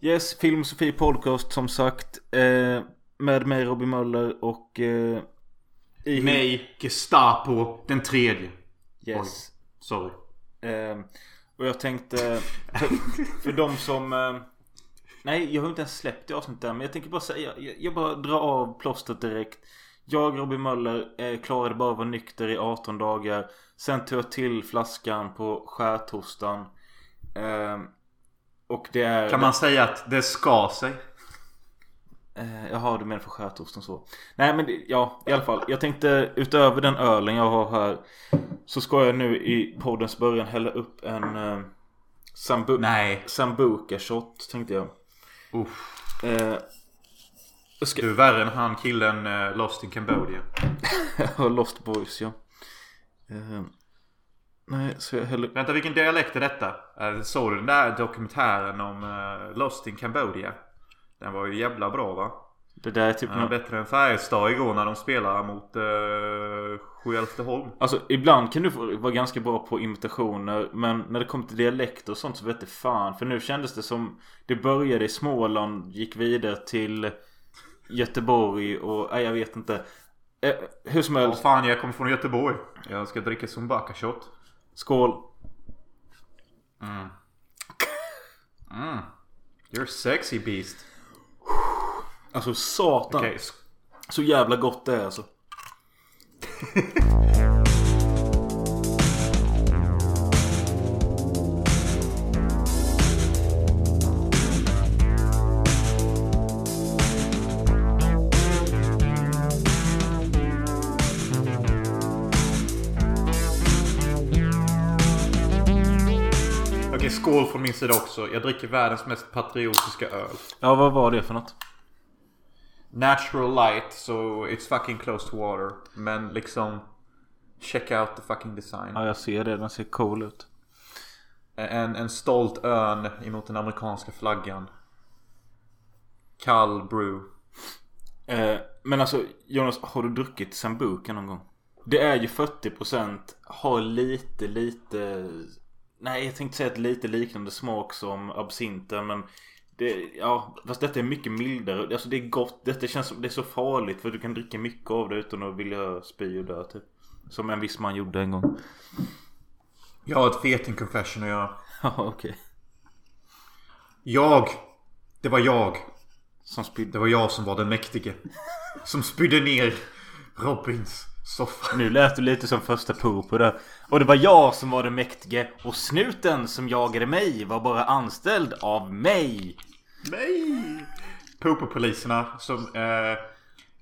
Yes, Film Sofie Podcast som sagt. Eh, med mig Robin Möller och... Eh, i mig Gestapo den tredje. Yes. Oj, sorry. Eh, och jag tänkte... För, de som... Eh, nej, jag har inte ens släppt det avsnittet än. Men jag tänker bara säga... Jag, jag bara drar av plåstret direkt. Jag, Robin Möller, eh, klarade bara att vara nykter i 18 dagar. Sen tog jag till flaskan på skärtorsdagen. Och det är... Kan man säga att det ska sig? Eh, jaha, du menar för skärtosten så. Nej men ja, i alla fall. Jag tänkte utöver den ölen jag har här. Så ska jag nu i poddens början hälla upp en eh, sambu Nej. Sambuca shot tänkte jag. Uff. Eh, ska... Du är värre än han killen eh, Lost in Cambodia. Lost Boys ja. Eh, nej, så jag häller... Vänta, vilken dialekt är detta? Eh, såg du den där dokumentären om uh, Lost in Cambodia? Den var ju jävla bra va? Det där är typ ja, bättre än Färjestad igår när de spelar mot uh, Sjuhäradsholm. Alltså ibland kan du vara ganska bra på imitationer. Men när det kommer till dialekter och sånt så vet det fan. För nu kändes det som det började i Småland, gick vidare till Göteborg och nej, jag vet inte. Eh, hur som helst. Ja, fan jag kommer från Göteborg. Jag ska dricka Zumbaka shot. Skål. Mm. Mm. You're sexy beast. Alltså satan. Okay. Så jävla gott det är alltså. min sida också. Jag dricker världens mest patriotiska öl. Ja, vad var det för något? Natural light, so it's fucking close to water. Men liksom... Check out the fucking design. Ja, jag ser det. Den ser cool ut. En, en stolt örn emot den amerikanska flaggan. Kall brew. Eh, men alltså Jonas, har du druckit Sambuca någon gång? Det är ju 40% Har lite, lite Nej, jag tänkte säga ett lite liknande smak som absinten men det, ja, fast detta är mycket mildare. Alltså det är gott. Detta känns som det är så farligt för du kan dricka mycket av det utan att vilja spy och dö typ. Som en viss man gjorde en gång. Jag har ett feting confession att göra. Ja, okej. Okay. Jag. Det var jag. Som spydde. Det var jag som var den mäktige. som spydde ner Robins soffa. Nu lät du lite som första där. Och det var jag som var den mäktige. Och snuten som jagade mig var bara anställd av mig. Mig! Popo-poliserna som eh,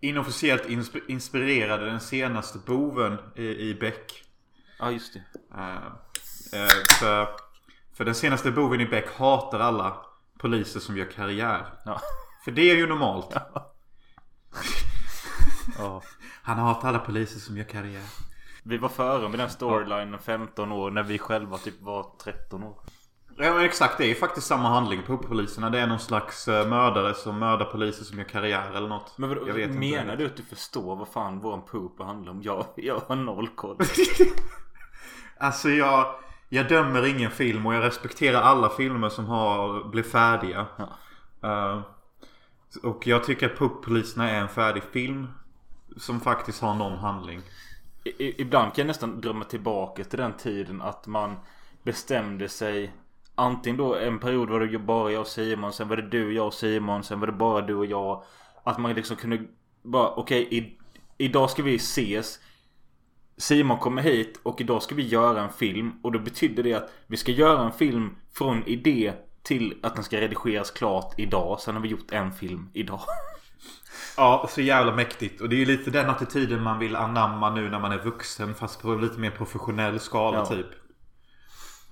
inofficiellt insp inspirerade den senaste boven i, i Beck. Ja, just det. Eh, eh, för, för den senaste boven i Beck hatar alla poliser som gör karriär. Ja. För det är ju normalt. Ja. ja. Han hatar alla poliser som gör karriär. Vi var före med den storylinen 15 år när vi själva typ var 13 år. Ja men exakt, det är ju faktiskt samma handling på poliserna. Det är någon slags eh, mördare som mördar poliser som gör karriär eller något. Men vad, menar du att du förstår vad fan våran poop handlar om? Jag, jag har noll koll. alltså jag, jag dömer ingen film och jag respekterar alla filmer som har blivit färdiga. Ja. Uh, och jag tycker att Poop-poliserna är en färdig film. Som faktiskt har någon handling. I, ibland kan jag nästan drömma tillbaka till den tiden att man bestämde sig Antingen då en period var det bara jag och Simon Sen var det du, jag och Simon Sen var det bara du och jag. Att man liksom kunde bara okej okay, Idag ska vi ses. Simon kommer hit och idag ska vi göra en film. Och då betyder det att vi ska göra en film från idé till att den ska redigeras klart idag. Sen har vi gjort en film idag. Ja, så jävla mäktigt. Och det är ju lite den attityden man vill anamma nu när man är vuxen. Fast på lite mer professionell skala ja. typ.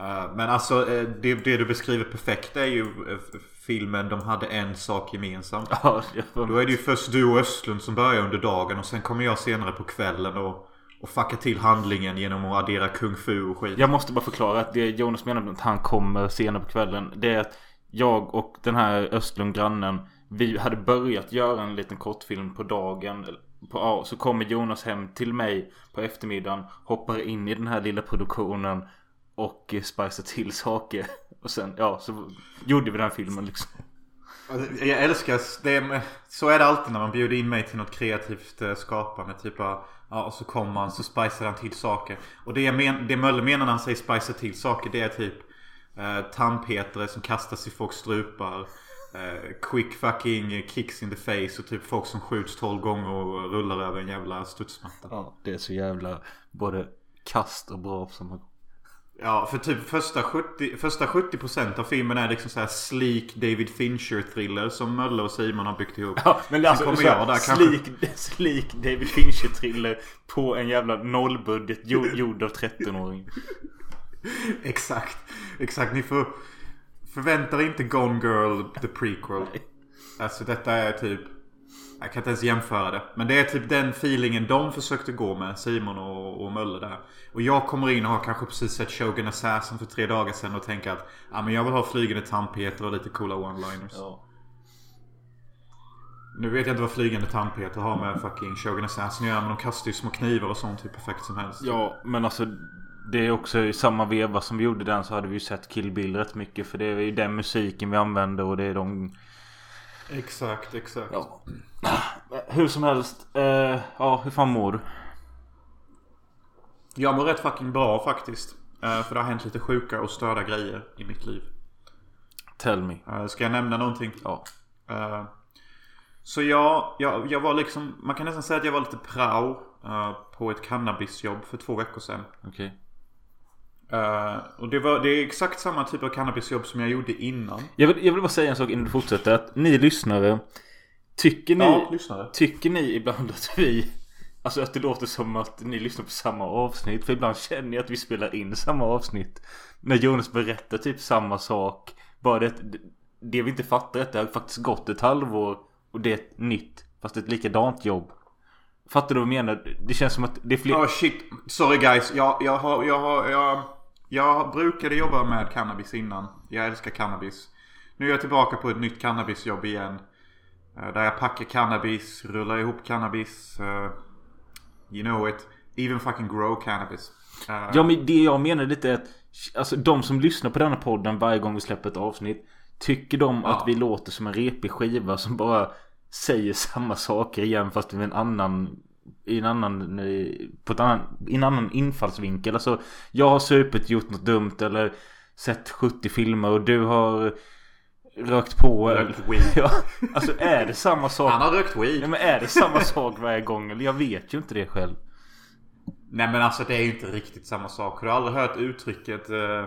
Uh, men alltså eh, det, det, du beskriver perfekt är ju uh, filmen De hade en sak gemensamt. Ja, Då är det ju först du och Östlund som börjar under dagen och sen kommer jag senare på kvällen och, och fucka till handlingen genom att addera kung fu och skit. Jag måste bara förklara att det Jonas menar med att han kommer senare på kvällen. Det är att jag och den här Östlund grannen vi hade börjat göra en liten kortfilm på dagen. På, ja, så kommer Jonas hem till mig på eftermiddagen. Hoppar in i den här lilla produktionen. Och eh, spicar till saker. Och sen, ja, så gjorde vi den filmen liksom. Jag älskar, det är, så är det alltid när man bjuder in mig till något kreativt eh, skapande. Typ av, ja och så kommer man så spicar han till saker. Och det, jag men, det Möller menar när han säger spicar till saker det är typ eh, tandpetare som kastas i folks strupar. Eh, quick fucking kicks in the face och typ folk som skjuts 12 gånger och rullar över en jävla studsmatta. Ja, det är så jävla både kast och bra gång. Ja, för typ första 70%, första 70% av filmen är liksom så här sleek David Fincher thriller som Mölle och Simon har byggt ihop. Ja, men alltså kommer jag där sleek, sleek David Fincher thriller på en jävla nollbudget jo- gjord av 13-åring. Exakt. Exakt. Ni får förvänta er inte Gone Girl the prequel. Alltså detta är typ... Jag kan inte ens jämföra det. Men det är typ den feelingen de försökte gå med. Simon och, och Mölle där. Och jag kommer in och har kanske precis sett Shogun Assassin för tre dagar sedan och tänker att ja, men jag vill ha flygande tandpeter och lite coola one-liners. Ja. Nu vet jag inte vad flygande tandpeter har med fucking Shogun Assassin att göra. Men de kastar ju små knivar och sånt hur perfekt som helst. ja, men alltså det är också i samma veva som vi gjorde den så hade vi ju sett Kill Bill rätt mycket. För det är ju den musiken vi använder och det är de... Exakt, exakt. Ja. Hur som helst. Eh, ja, hur fan mår du? Jag mår rätt fucking bra faktiskt. Eh, För det har hänt lite sjuka och störda grejer i mitt liv. Tell me. Eh, Ska jag nämna någonting? Ja. Eh, Så jag, jag, jag var liksom, man kan nästan säga att jag var lite prao eh, på ett cannabisjobb för två veckor sedan. Okej. Eh, Och det, var, det är exakt samma typ av cannabisjobb som jag gjorde innan. Jag vill, jag vill bara säga en sak innan du fortsätter. Att ni lyssnare. Tycker ni, Ja, lyssnare. tycker ni ibland att vi... Alltså att det låter som att ni lyssnar på samma avsnitt. För ibland känner jag att vi spelar in samma avsnitt. När Jonas berättar typ samma sak. Bara det, det vi inte fattar är att det har faktiskt gått ett halvår. Och det är ett nytt. Fast ett likadant jobb. Fattar du vad jag menar? Det känns som att det är fler... Oh shit. Sorry guys. Jag, jag, har, jag, har, jag, jag brukade jobba med cannabis innan. Jag älskar cannabis. Nu är jag tillbaka på ett nytt cannabisjobb igen. Eh, Där jag packar cannabis, rullar ihop cannabis. eh, You know it. Even fucking grow cannabis. Eh, Ja men det jag menar lite är att Alltså de som lyssnar på denna podden varje gång vi släpper ett avsnitt Tycker de att Ja. vi låter som en repig skiva som bara Säger samma saker igen fast med en annan i en annan, på ett annan, i en annan infallsvinkel. Alltså jag har supit, gjort något dumt eller sett 70 filmer och du har rökt på. Rökt weed. Ja, alltså är det samma sak? Han har rökt weed. Nej men är det samma sak varje gång? Eller jag vet ju inte det själv. Nej men alltså det är ju inte riktigt samma sak. Har du aldrig hört uttrycket eh,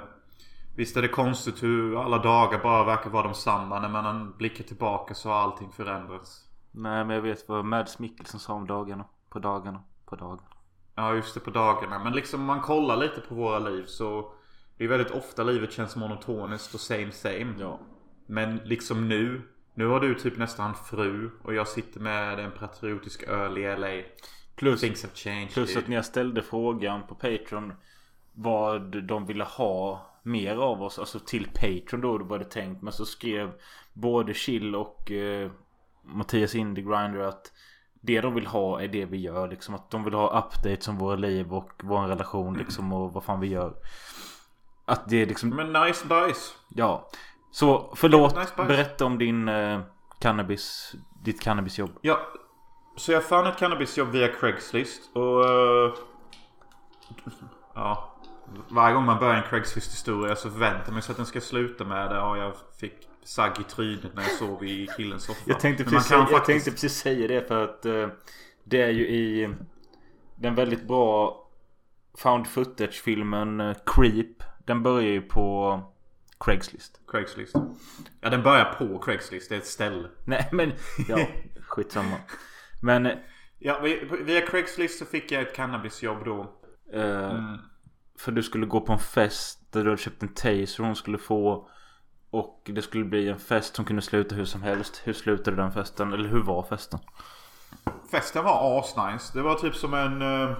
Visst är det konstigt hur alla dagar bara verkar vara de samma. När man blickar tillbaka så har allting förändrats. Nej men jag vet vad Mads Mikkelsen sa om dagarna. På dagarna. På dagarna. Ja just det på dagarna. Men liksom om man kollar lite på våra liv så Det är väldigt ofta livet känns monotoniskt och same same. Ja. Men liksom nu Nu har du typ nästan fru och jag sitter med en patriotisk öl i LA. Plus, Things have changed. plus dude. att när jag ställde frågan på Patreon. Vad de ville ha mer av oss. Alltså till Patreon då. Det var det tänkt. Men så skrev både Chill och eh, Mattias Indie Grinder att det de vill ha är det vi gör. Liksom att de vill ha updates om våra liv och vår relation liksom. Och vad fan vi gör. Att det är liksom Men nice dice. Ja. Så förlåt. Nice berätta om din eh, cannabis. Ditt cannabisjobb. Ja. Så jag fann ett cannabisjobb via Craigslist och... eh, ja. Varje gång man börjar en Craigslist historia så förväntar man sig att den ska sluta med det. Ja, jag fick sagg i trynet när jag sov i killens soffa. Jag tänkte, precis, jag faktiskt- tänkte precis säga det för att eh, det är ju i den väldigt bra found footage-filmen eh, Creep. Den börjar ju på Craigslist. Craigslist. Ja, den börjar på Craigslist. Det är ett ställe. Nej men ja, skitsamma. Men eh, Ja, vi- via Craigslist så fick jag ett cannabisjobb då. eh, för du skulle gå på en fest där du hade köpt en taser hon skulle få. Och det skulle bli en fest som kunde sluta hur som helst. Hur slutade den festen? Eller hur var festen? Festen var asnice. Det var typ som en... eh,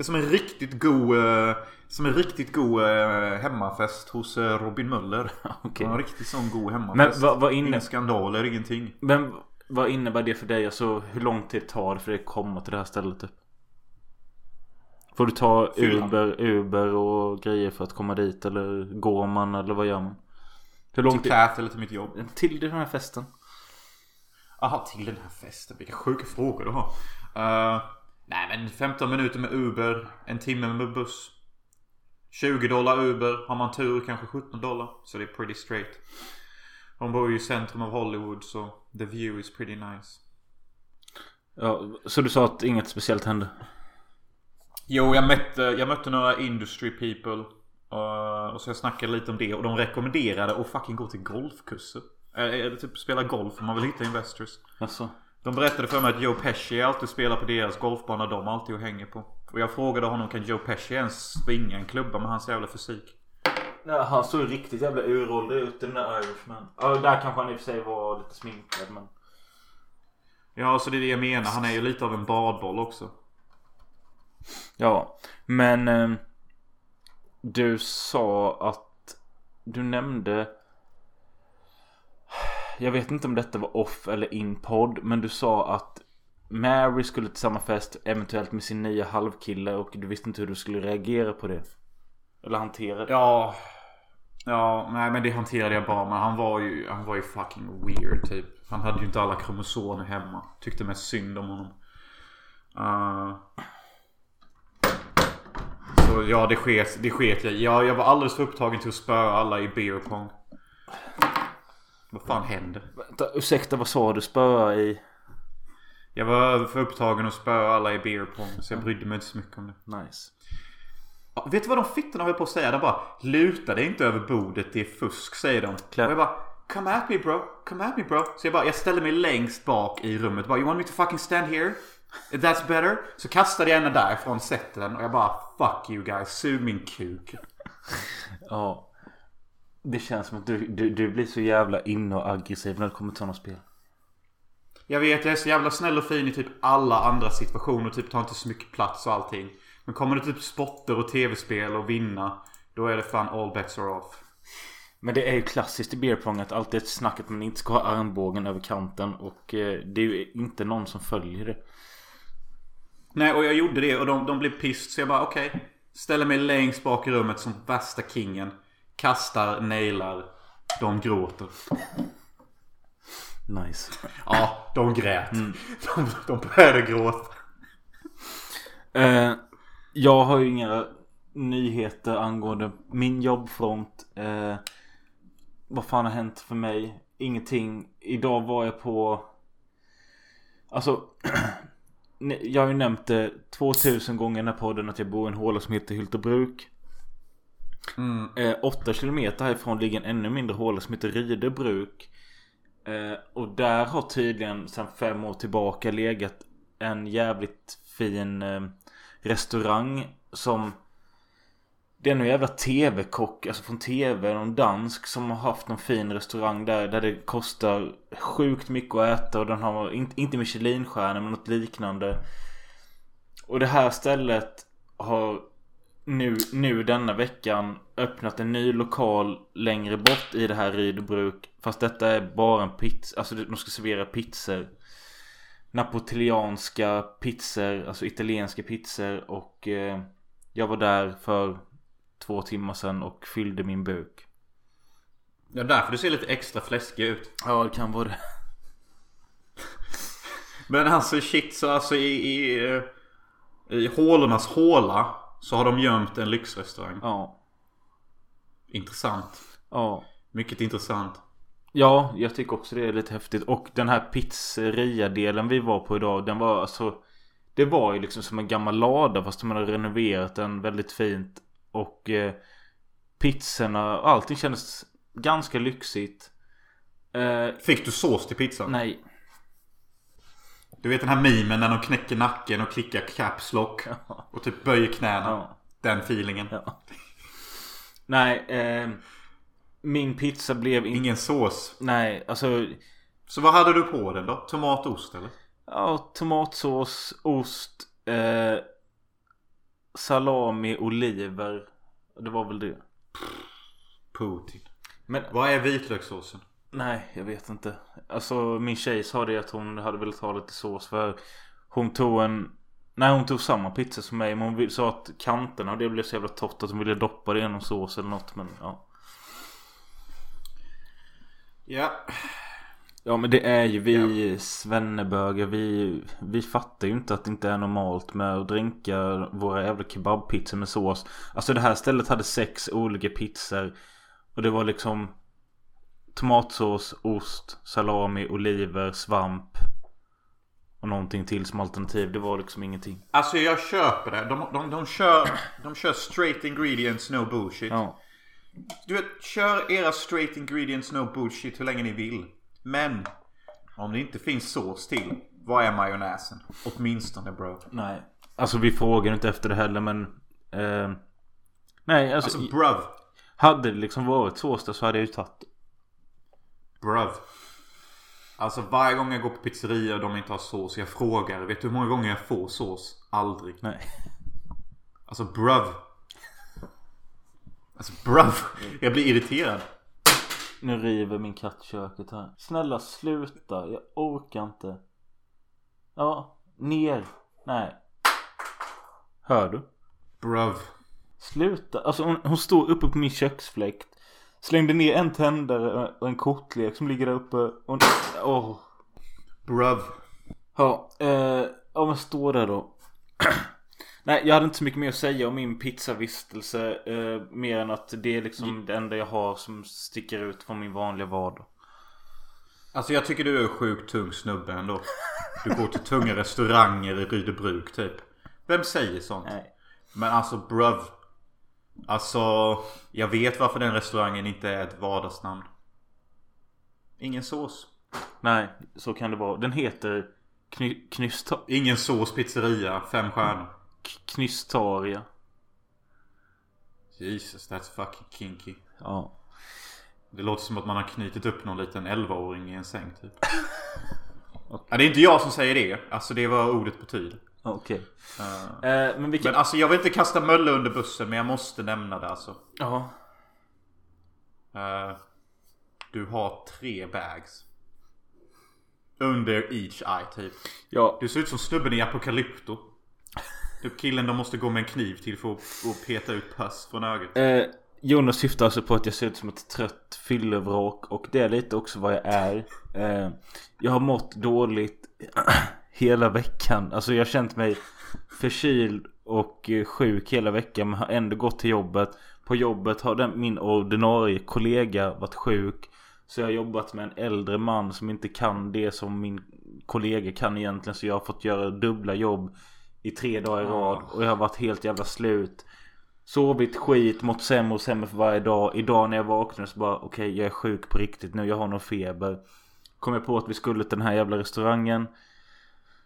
som en riktigt god... eh, som en riktigt god eh, hemmafest hos Robin Möller. Okej. En riktigt sån god Men hemmafest. vad, vad, inne, Inga skandaler, ingenting. men vad innebär det för dig? Alltså hur lång tid tar det för dig att komma till det här stället typ? Får du ta. Uber, Uber och grejer för att komma dit? Eller går man eller vad gör man? Hur lång Till tid? Cat eller till mitt jobb. Till den här festen? Aha, till den här festen. Vilka sjuka frågor du har. Uh, nej men 15 minuter med Uber. En timme med buss. 20 dollar Uber. Har man tur kanske 17 dollar. Så det är pretty straight. Hon bor ju i centrum av Hollywood så the view is pretty nice. Ja, så du sa att inget speciellt hände? Jo, jag mötte, jag mötte några industry people. Uh, och så jag snackade lite om det och de rekommenderade att fucking gå till golfkurser. Eller typ spela golf om man vill hitta investors. Alltså. De berättade för mig att Joe Pesci alltid spelar på deras golfbana de alltid och hänger på. Och jag frågade honom kan Joe Pesci ens springa en klubba med hans jävla fysik? Ja, han såg riktigt jävla uråldrig ut den där Irishman. Ja, där kanske han i och för sig var lite sminkad men... Ja, så det är det jag menar. Han är ju lite av en badboll också. Ja, men... Eh, du sa att... Du nämnde... Jag vet inte om detta var off eller in podd. Men du sa att Mary skulle till samma fest. Eventuellt med sin nya halvkille. Och du visste inte hur du skulle reagera på det. Eller hantera det. Ja. Ja, nej men det hanterade jag bra. Men han var ju, han var ju fucking weird typ. Han hade ju inte alla kromosomer hemma. Tyckte mest synd om honom. Uh, så ja, det sket, det sket jag jag, jag var alldeles för upptagen till att spöa alla i beer pong. Vad fan händer? Vänta, ursäkta vad sa du? Spöa i? Jag var för upptagen att spöa alla i beer pong. Så jag brydde mig inte så mycket om det. Nice. Ja, vet du vad de fittorna höll på att säga? De bara Luta dig inte över bordet, det är fusk säger de. Klart. Och jag bara Come at me bro, come at me bro. Så jag bara, jag ställde mig längst bak i rummet. Bara, you want me to fucking stand here? That's better. Så kastade jag henne därifrån sätten och jag bara Fuck you guys, sug min kuk. Ja. Det känns som att du, du, du blir så jävla inne och aggressiv när det kommer till sådana spel. Jag vet, jag är så jävla snäll och fin i typ alla andra situationer. Typ tar inte så mycket plats och allting. Men kommer det typ spotter och tv-spel och vinna. Då är det fan all bets are off. Men det är ju klassiskt i beerpong att alltid ett snack att man inte ska ha armbågen över kanten. Och eh, det är ju inte någon som följer det. Nej, och jag gjorde det och de, de blev pissed. Så jag bara okej. Okay. Ställer mig längst bak i rummet som värsta kingen. Kastar, nailar. De gråter. Nice. Ja, de grät. De, de började gråta. Eh, jag har ju inga nyheter angående min jobbfront. Eh, vad fan har hänt för mig? Ingenting. Idag var jag på... Alltså... jag har ju nämnt det 2000 gånger i den här podden att jag bor i en håla som heter Hyltebruk. Mm. Eh, 8 kilometer härifrån ligger en ännu mindre håla som heter Rydebruk. Eh, och där har tydligen sedan fem år tillbaka legat en jävligt fin eh, restaurang som det är någon jävla tv-kock, alltså från tv, någon dansk som har haft någon fin restaurang där. Där det kostar sjukt mycket att äta och den har inte, inte Michelinstjärna men något liknande. Och det här stället har nu, nu denna veckan öppnat en ny lokal längre bort i det här Rydbruk. Fast detta är bara en pizza, alltså de ska servera pizzor. Napoleanska pizzor, alltså italienska pizzor och eh, jag var där för två timmar sedan och fyllde min buk. Ja, därför du ser lite extra fläskig ut. Ja, det kan vara det. Men alltså shit så alltså i, i, eh, i hålornas håla så har de gömt en lyxrestaurang. Ja. Intressant. Ja. Mycket intressant. Ja, jag tycker också det är lite häftigt. Och den här pizzeria-delen vi var på idag, den var alltså... Det var ju liksom som en gammal lada fast de hade renoverat den väldigt fint. Och eh, pizzorna, allting kändes ganska lyxigt. Eh, Fick du sås till pizzan? nej. Du vet den här memen när de knäcker nacken och klickar caps lock. Och typ böjer knäna. Ja. Den feelingen. Ja. Nej, eh, min pizza blev inte... Ingen sås. Nej, alltså... Så vad hade du på den då? Tomat och ost eller? Ja, tomatsås, ost, eh, salami, oliver. Det var väl det. Putin. Men Vad är vitlökssåsen? nej, jag vet inte. Alltså min tjej sa det att hon hade velat ha lite sås för hon tog en... Nej hon tog samma pizza som mig men hon sa att kanterna och det blev så jävla torrt att hon ville doppa det i någon sås eller något men ja. Ja. Ja men det är ju vi svennebögar vi, vi fattar ju inte att det inte är normalt med att dränka våra jävla kebabpizzor med sås. Alltså det här stället hade sex olika pizzor. Och det var liksom tomatsås, ost, salami, oliver, svamp. Och någonting till som alternativ. Det var liksom ingenting. Alltså jag köper det. De, de, de, kör, de kör straight ingredients, no bullshit. Ja. Du vet, kör era straight ingredients, no bullshit hur länge ni vill. Men om det inte finns sås till, vad är majonnäsen? Åtminstone bro. Nej. Alltså vi frågar inte efter det heller men... Eh, nej alltså, Alltså bruv. Hade det liksom varit sås där så hade jag ju tagit. Bruv. Alltså varje gång jag går på pizzeria och de inte har sås. Jag frågar. Vet du hur många gånger jag får sås? Aldrig. Nej. Alltså bruv. Alltså bruv. Jag blir irriterad. Nu river min katt köket här. Snälla sluta. Jag orkar inte. Ja, ner. Nej. Hör du? Bruv. Sluta. Alltså hon, hon står uppe på min köksfläkt. Slängde ner en tändare och en kortlek som ligger där uppe. Och... Åh. Bruv. Ja, eh, ja men stå där då. Nej, jag hade inte så mycket mer att säga om min pizzavistelse. Eh, mer än att det är liksom det enda jag har som sticker ut från min vanliga vardag. Alltså jag tycker du är sjukt tung snubbe ändå. Du går till tunga restauranger i Rydöbruk typ. Vem säger sånt? Nej. Men alltså bruv. Alltså jag vet varför den restaurangen inte är ett vardagsnamn. Ingen sås. Nej, så kan det vara. Den heter kny, Ingen sås pizzeria. Fem stjärnor. Knystaria. Jesus that's fucking kinky. Ja. Det låter som att man har knutit upp någon liten 11-åring i en säng typ. ja, det är inte jag som säger det. Alltså det var ordet betyder. Okej. Uh, Eh, men vilken... men alltså jag vill inte kasta Mölle under bussen men jag måste nämna det alltså. Ja. Eh, du har tre bags. Under each eye typ. Ja. Du ser ut som snubben i Apocalypto. Typ killen de måste gå med en kniv till för att peta ut pass från ögat. Eh, Jonas syftar alltså på att jag ser ut som ett trött fyllevrak och det är lite också vad jag är. Eh, jag har mått dåligt hela veckan. Alltså jag har känt mig förkyld och eh, sjuk hela veckan men har ändå gått till jobbet. På jobbet har den, min ordinarie kollega varit sjuk. Så jag har jobbat med en äldre man som inte kan det som min kollega kan egentligen. Så jag har fått göra dubbla jobb i tre dagar i rad. Och jag har varit helt jävla slut. Sovit skit, mått sämre och sämre för varje dag. Idag när jag vaknade så bara okej jag är sjuk på riktigt nu, jag har någon feber. Kom jag på att vi skulle till den här jävla restaurangen.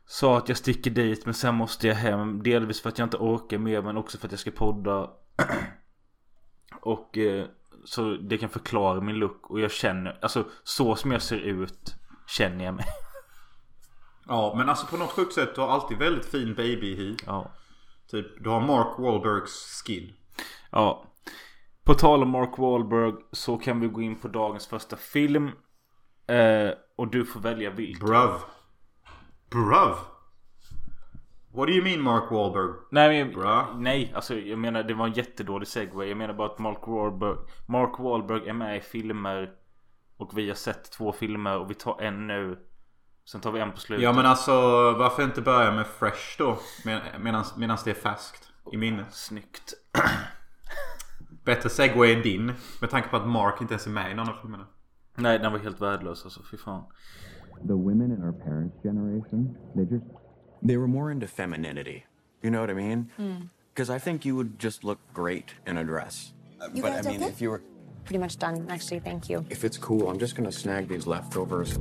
Sa att jag sticker dit men sen måste jag hem. Delvis för att jag inte orkar mer men också för att jag ska podda. och eh, så det kan förklara min look. Och jag känner, alltså så som jag ser ut känner jag mig. Ja men alltså på något sjukt sätt du har alltid väldigt fin baby hy. ja. Typ du har Mark Wahlbergs skin. Ja. På tal om Mark Wahlberg så kan vi gå in på dagens första film. Eh, och du får välja vilken. Bruv. Bruv. What do you mean Mark Wahlberg? Nej, men, Bra. nej, alltså jag menar det var en jättedålig segway. Jag menar bara att Mark Wahlberg, Mark Wahlberg är med i filmer. Och vi har sett två filmer och vi tar en nu. Sen tar vi en på slutet. Ja men alltså varför inte börja med Fresh då? Med, medans, medans det är färskt i minnet. Snyggt. Bättre segway än din. Med tanke på att Mark inte ens är med i någon av filmerna. Nej, den var helt värdelös alltså. Fy fan. the women in our parents' generation, they just They were more into femininity. You know what I mean? Because I think you would just look great in a dress. You but guys I mean, okay? if you were, Pretty much done, actually. Thank you. if it's cool, I'm just gonna snag these leftovers.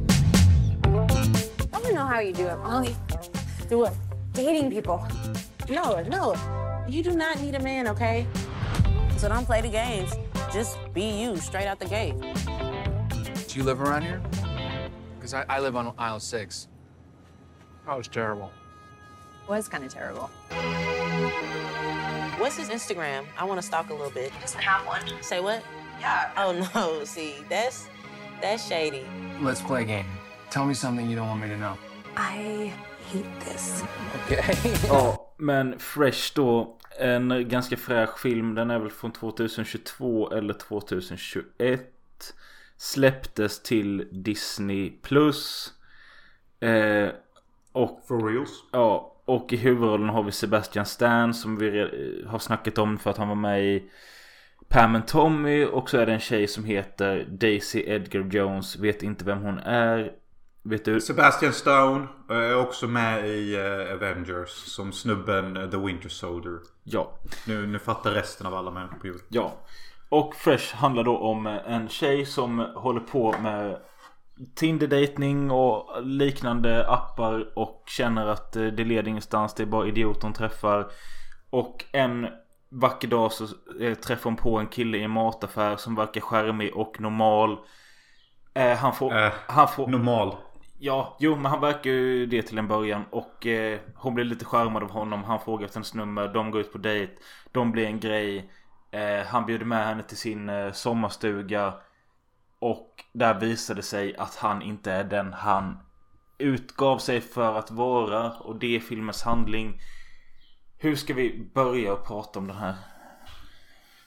I don't know how you do it, Molly. Do it. Dating people. No, no. You do not need a man, okay? So don't play the games. Just be you straight out the gate. Do you live around here? Because I, I live on aisle six. Oh, it's terrible. It Was kind of terrible. What's his Instagram? I want to stalk a little bit. He doesn't have one. Say what? Yeah. Oh no, see, that's that's shady. Let's play a game. Tell me something you don't want me to know. I hate this. Okay. Ja, men Fresh då. En ganska fräsch film. Den är väl från 2022 eller 2021. Släpptes till Disney Plus. Eh, och For reals. Ja, och i huvudrollen har vi Sebastian Stan som vi har snackat om för att han var med i Pam and Tommy och så är det en tjej som heter Daisy Edgar Jones. Vet inte vem hon är. Vet du? Sebastian Stone eh, är också med i eh, Avengers som snubben eh, The Winter Soldier. Ja. Nu, nu fattar resten av alla människor på jorden. Ja. Och Fresh handlar då om en tjej som håller på med Tinder-dating och liknande appar och känner att det leder ingenstans. Det är bara idioter hon träffar. Och en vacker dag så träffar hon på en kille i en mataffär som verkar charmig och normal. Eh, han får... Eh, han får Normal. Ja, jo men han verkar ju det till en början och eh, hon blir lite charmad av honom. Han frågar efter hennes nummer. De går ut på dejt. De blir en grej. Eh, han bjuder med henne till sin eh, sommarstuga. Och där visade sig att han inte är den han utgav sig för att vara. Och det är filmens handling. Hur ska vi börja prata om den här?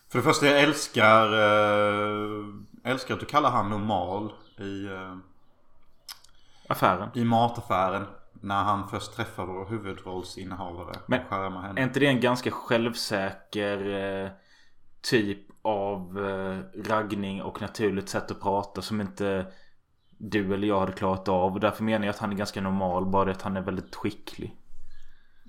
För det första, jag älskar, eh, älskar att du kallar han normal i, eh, Affären. i mataffären. När han först träffar vår huvudrollsinnehavare Men- och henne. Är inte det en ganska självsäker eh, typ av eh, raggning och naturligt sätt att prata som inte du eller jag hade klarat av. Och därför menar jag att han är ganska normal. Bara det att han är väldigt skicklig.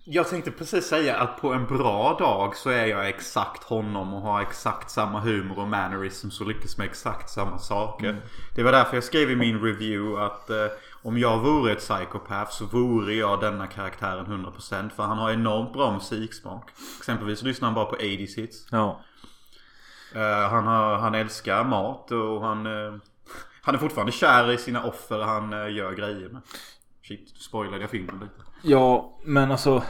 Jag tänkte precis säga att på en bra dag så är jag exakt honom och har exakt samma humor och mannerisms och lyckas med exakt samma saker. Det var därför jag skrev i min review att eh, om jag vore ett psykopat så vore jag denna karaktären 100% för han har enormt bra musiksmak. Exempelvis lyssnar han bara på 80s hits. Ja. Eh, han, har, han älskar mat och han, eh, han är fortfarande kär i sina offer han eh, gör grejer med. Shit, spoilade jag filmen lite. Ja, men alltså.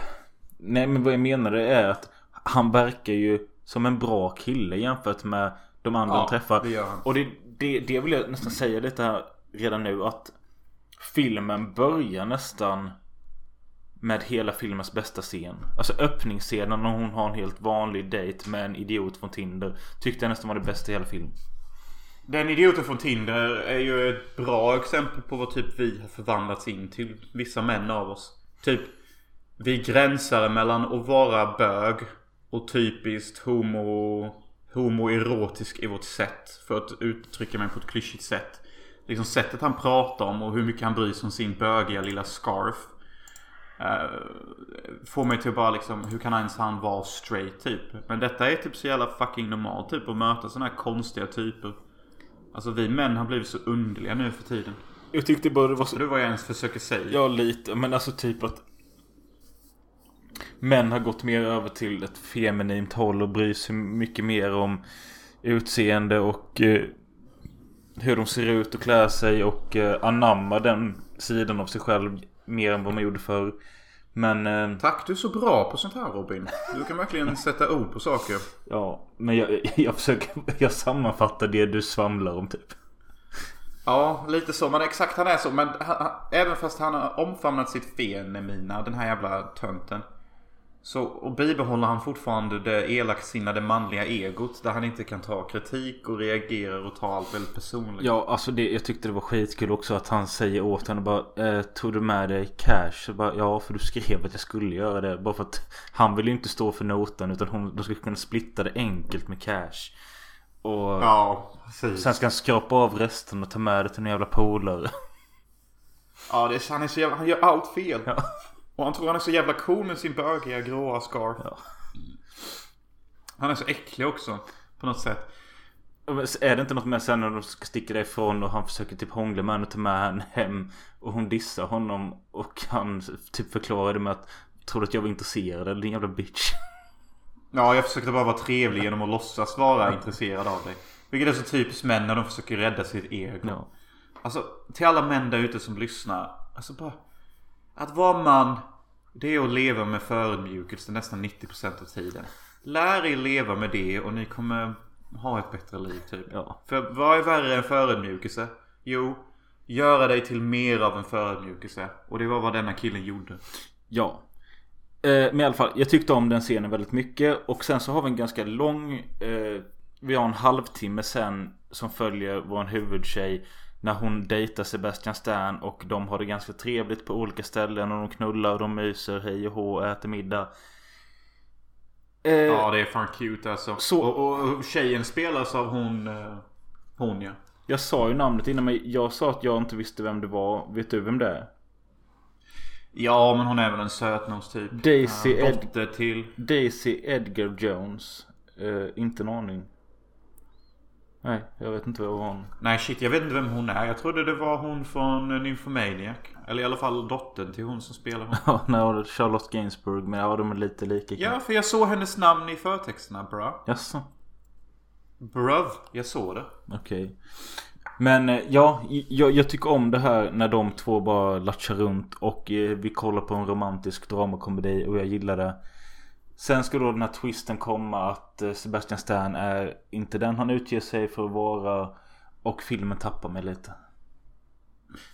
Nej, men vad jag menade är att han verkar ju som en bra kille jämfört med de andra Ja, han träffar. det gör han. Och det, det, det vill jag nästan säga lite här redan nu att filmen börjar nästan med hela filmens bästa scen. Alltså öppningsscenen när hon har en helt vanlig dejt med en idiot från Tinder. Tyckte jag nästan var det bästa i hela filmen. Den idioten från Tinder är ju ett bra exempel på vad typ vi har förvandlats in till. Vissa män av oss. Typ vi gränsar mellan att vara bög och typiskt homo homoerotisk i vårt sätt. För att uttrycka mig på ett klyschigt sätt. Liksom sättet han pratar om och hur mycket han bryr sig om sin bögiga lilla scarf. eh, får mig till att bara liksom, hur kan ens han vara straight typ? Men detta är typ så jävla fucking normalt typ att möta sådana här konstiga typer. Alltså vi män har blivit så underliga nu för tiden. Jag tyckte bara det var så det är vad jag ens försöker säga. Ja, lite. Men alltså typ att Män har gått mer över till ett feminint håll och bryr sig mycket mer om utseende och eh, hur de ser ut och klär sig och eh, anammar den sidan av sig själv mer än vad man gjorde förr. Men eh, Tack, du är så bra på sånt här Robin. Du kan verkligen sätta ord på saker. ja, men jag, jag försöker, jag sammanfattar det du svamlar om typ. Ja, lite så. Men exakt han är så. Men han, han, även fast han har omfamnat sitt Fenemina, den här jävla tönten. Så och bibehåller han fortfarande det elaksinnade manliga egot. Där han inte kan ta kritik och reagerar och ta allt väldigt personligt. Ja, alltså det, jag tyckte det var skitkul också att han säger åt henne bara eh, Tog du med dig cash? Så bara, ja, för du skrev att jag skulle göra det. Bara för att han vill ju inte stå för notan utan hon, de skulle kunna splitta det enkelt med cash. Och Ja, precis. sen ska han skrapa av resten och ta med det till en jävla polare. Ja, det är, han är så jävla, han gör allt fel. Ja. Och han tror han är så jävla cool med sin bögiga gråa scarf. Ja. Han är så äcklig också. På något sätt. Är det inte något med sen när de ska sticka därifrån och han försöker typ hångla med henne och ta med henne hem. Och hon dissar honom och han typ förklarar det med att Tror du att jag var intresserad eller din jävla bitch? Ja, jag försökte bara vara trevlig genom att låtsas vara intresserad av dig. Vilket är så typiskt män när de försöker rädda sitt ego. Ja. Alltså, till alla män där ute som lyssnar. Alltså bara... Att vara man, det är att leva med förödmjukelse nästan 90% av tiden. Lär er leva med det och ni kommer ha ett bättre liv typ. Ja. För vad är värre än förödmjukelse? Jo, göra dig till mer av en förödmjukelse. Och det var vad denna killen gjorde. Ja. Eh, men i alla fall, jag tyckte om den scenen väldigt mycket. Och sen så har vi en ganska lång eh, Vi har en halvtimme sen som följer vår huvudtjej när hon dejtar Sebastian Stan och de har det ganska trevligt på olika ställen och de knullar och de myser hej och hå och äter middag. Eh, Ja det är fan cute alltså. Så- Och, och, och tjejen spelas av hon... eh, Hon ja. Jag sa ju namnet innan mig. Jag sa att jag inte visste vem det var. Vet du vem det är? Ja men hon är väl en sötnos typ. Daisy Eh, Ed- till... Daisy Edgar Jones. Eh, inte en aning. Nej, jag vet inte vad hon... Nej shit jag vet inte vem hon är. Jag trodde det var hon från Nymphomaniac. Eller i alla fall dottern till hon som spelar hon. Ja, nej, Charlotte Gainsbourg. Men ja, de är lite lika. Ja för jag såg hennes namn i förtexterna bra. Jaså? Bruv. Jag såg det. Okej. Men eh, ja, jag, jag tycker om det här när de två bara latchar runt och eh, vi kollar på en romantisk dramakomedi och jag gillar det. Sen ska då den här twisten komma att eh, Sebastian Stan är inte den han utger sig för att vara och filmen tappar mig lite.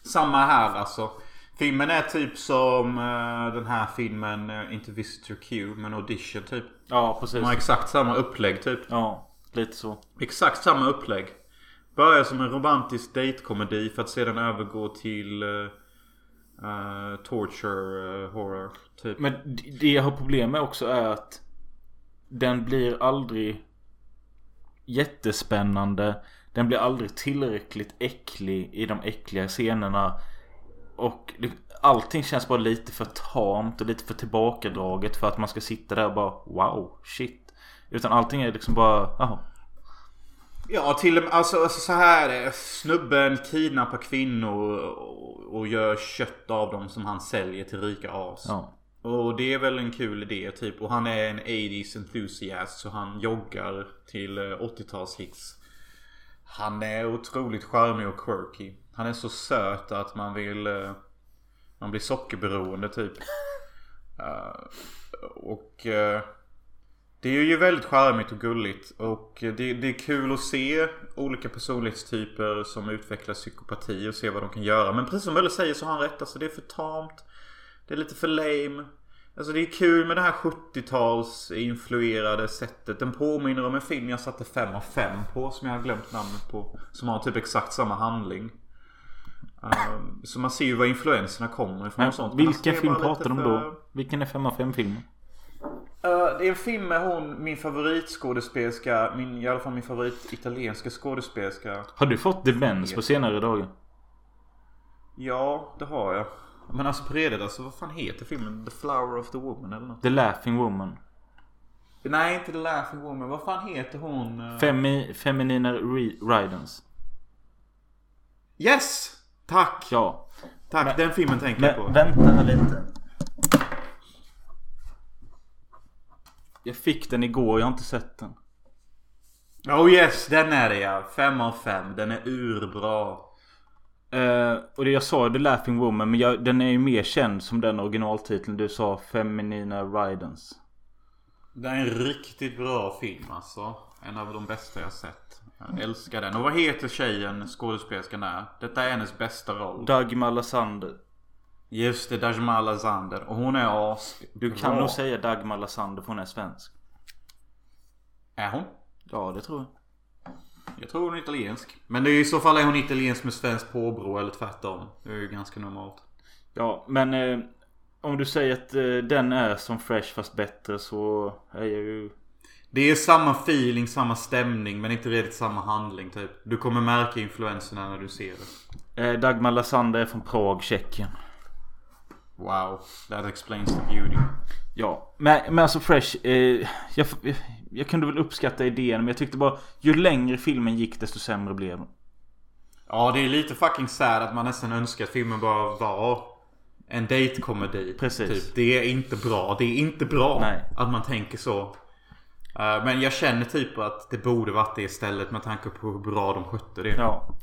Samma här alltså. Filmen är typ som eh, den här filmen, eh, inte Visitor Q, men Audition typ. Ja, precis. De har exakt samma upplägg typ. Ja, lite så. Exakt samma upplägg. Börjar som en romantisk datekomedi för att sedan övergå till uh, torture uh, horror. Typ. Men det jag har problem med också är att den blir aldrig jättespännande. Den blir aldrig tillräckligt äcklig i de äckliga scenerna. Och det, allting känns bara lite för tamt och lite för tillbakadraget för att man ska sitta där och bara wow, shit. Utan allting är liksom bara, jaha. Ja till och med, alltså, alltså så här är det. Snubben kidnappar kvinnor och, och gör kött av dem som han säljer till rika as. Ja. Och det är väl en kul idé typ. Och han är en 80s enthusiast så han joggar till eh, 80-talshits. Han är otroligt charmig och quirky. Han är så söt att man vill... eh, Man blir sockerberoende typ. Eh, och... Det är ju väldigt charmigt och gulligt. Och det, det är kul att se olika personlighetstyper som utvecklar psykopati och se vad de kan göra. Men precis som Möller säger så har han rätt. Alltså det är för tamt. Det är lite för lame. Alltså det är kul med det här 70-tals influerade sättet. Den påminner om en film jag satte 5 av 5 på som jag har glömt namnet på. Som har typ exakt samma handling. Um, så man ser ju var influenserna kommer ifrån och sånt. Men alltså, film pratar de för- då? Vilken är 5 av 5 filmen? Uh, det är en film med hon, min favoritskådespelerska, min, i alla fall min favorit italienska skådespelerska. Har du fått demens på senare dagar? Ja, det har jag. Men alltså på redet, alltså vad fan heter filmen? The Flower of the Woman eller något? The Laughing Woman. Nej, inte The Laughing Woman. Vad fan heter hon? eh? Femi, Feminina Ridens. Yes! Tack! Ja. Tack, den filmen tänker jag på. Men vänta lite. Jag fick den igår, jag har inte sett den. Oh yes, den är det ja. Fem av fem. Den är urbra. Eh, och det jag sa, The Laughing Woman, men jag, den är ju mer känd som den originaltiteln du sa, Feminina Ridens. Det är en riktigt bra film alltså. En av de bästa jag sett. Jag älskar den. Och vad heter tjejen, skådespelerskan där? Detta är hennes bästa roll. Dagmar Lassander. Just det, Dajma Lazander. Och hon är as. Du kan bra. nog säga Dagmar Lassander för hon är svensk. Är hon? Ja, det tror jag. Jag tror hon är italiensk. Men det är i så fall är hon italiensk med svenskt påbrå eller tvärtom. Det är ju ganska normalt. Ja, men eh, om du säger att eh, den är som Fresh fast bättre så är jag ju... Det är samma feeling, samma stämning men inte riktigt samma handling typ. Du kommer märka influenserna när du ser det. Eh, Dagmar Lassander är från Prag, Tjeckien. Wow, that explains the beauty. Ja, men, men alltså Fresh. Eh, jag, jag, kunde väl uppskatta idén men jag tyckte bara ju längre filmen gick desto sämre blev den. Ja, det är lite fucking sad att man nästan önskar att filmen bara var en date-komedi. Precis. Typ. Det är inte bra. Det är inte bra Nej. att man tänker så. Eh, Men jag känner typ att det borde varit det istället med tanke på hur bra de skötte det. Ja,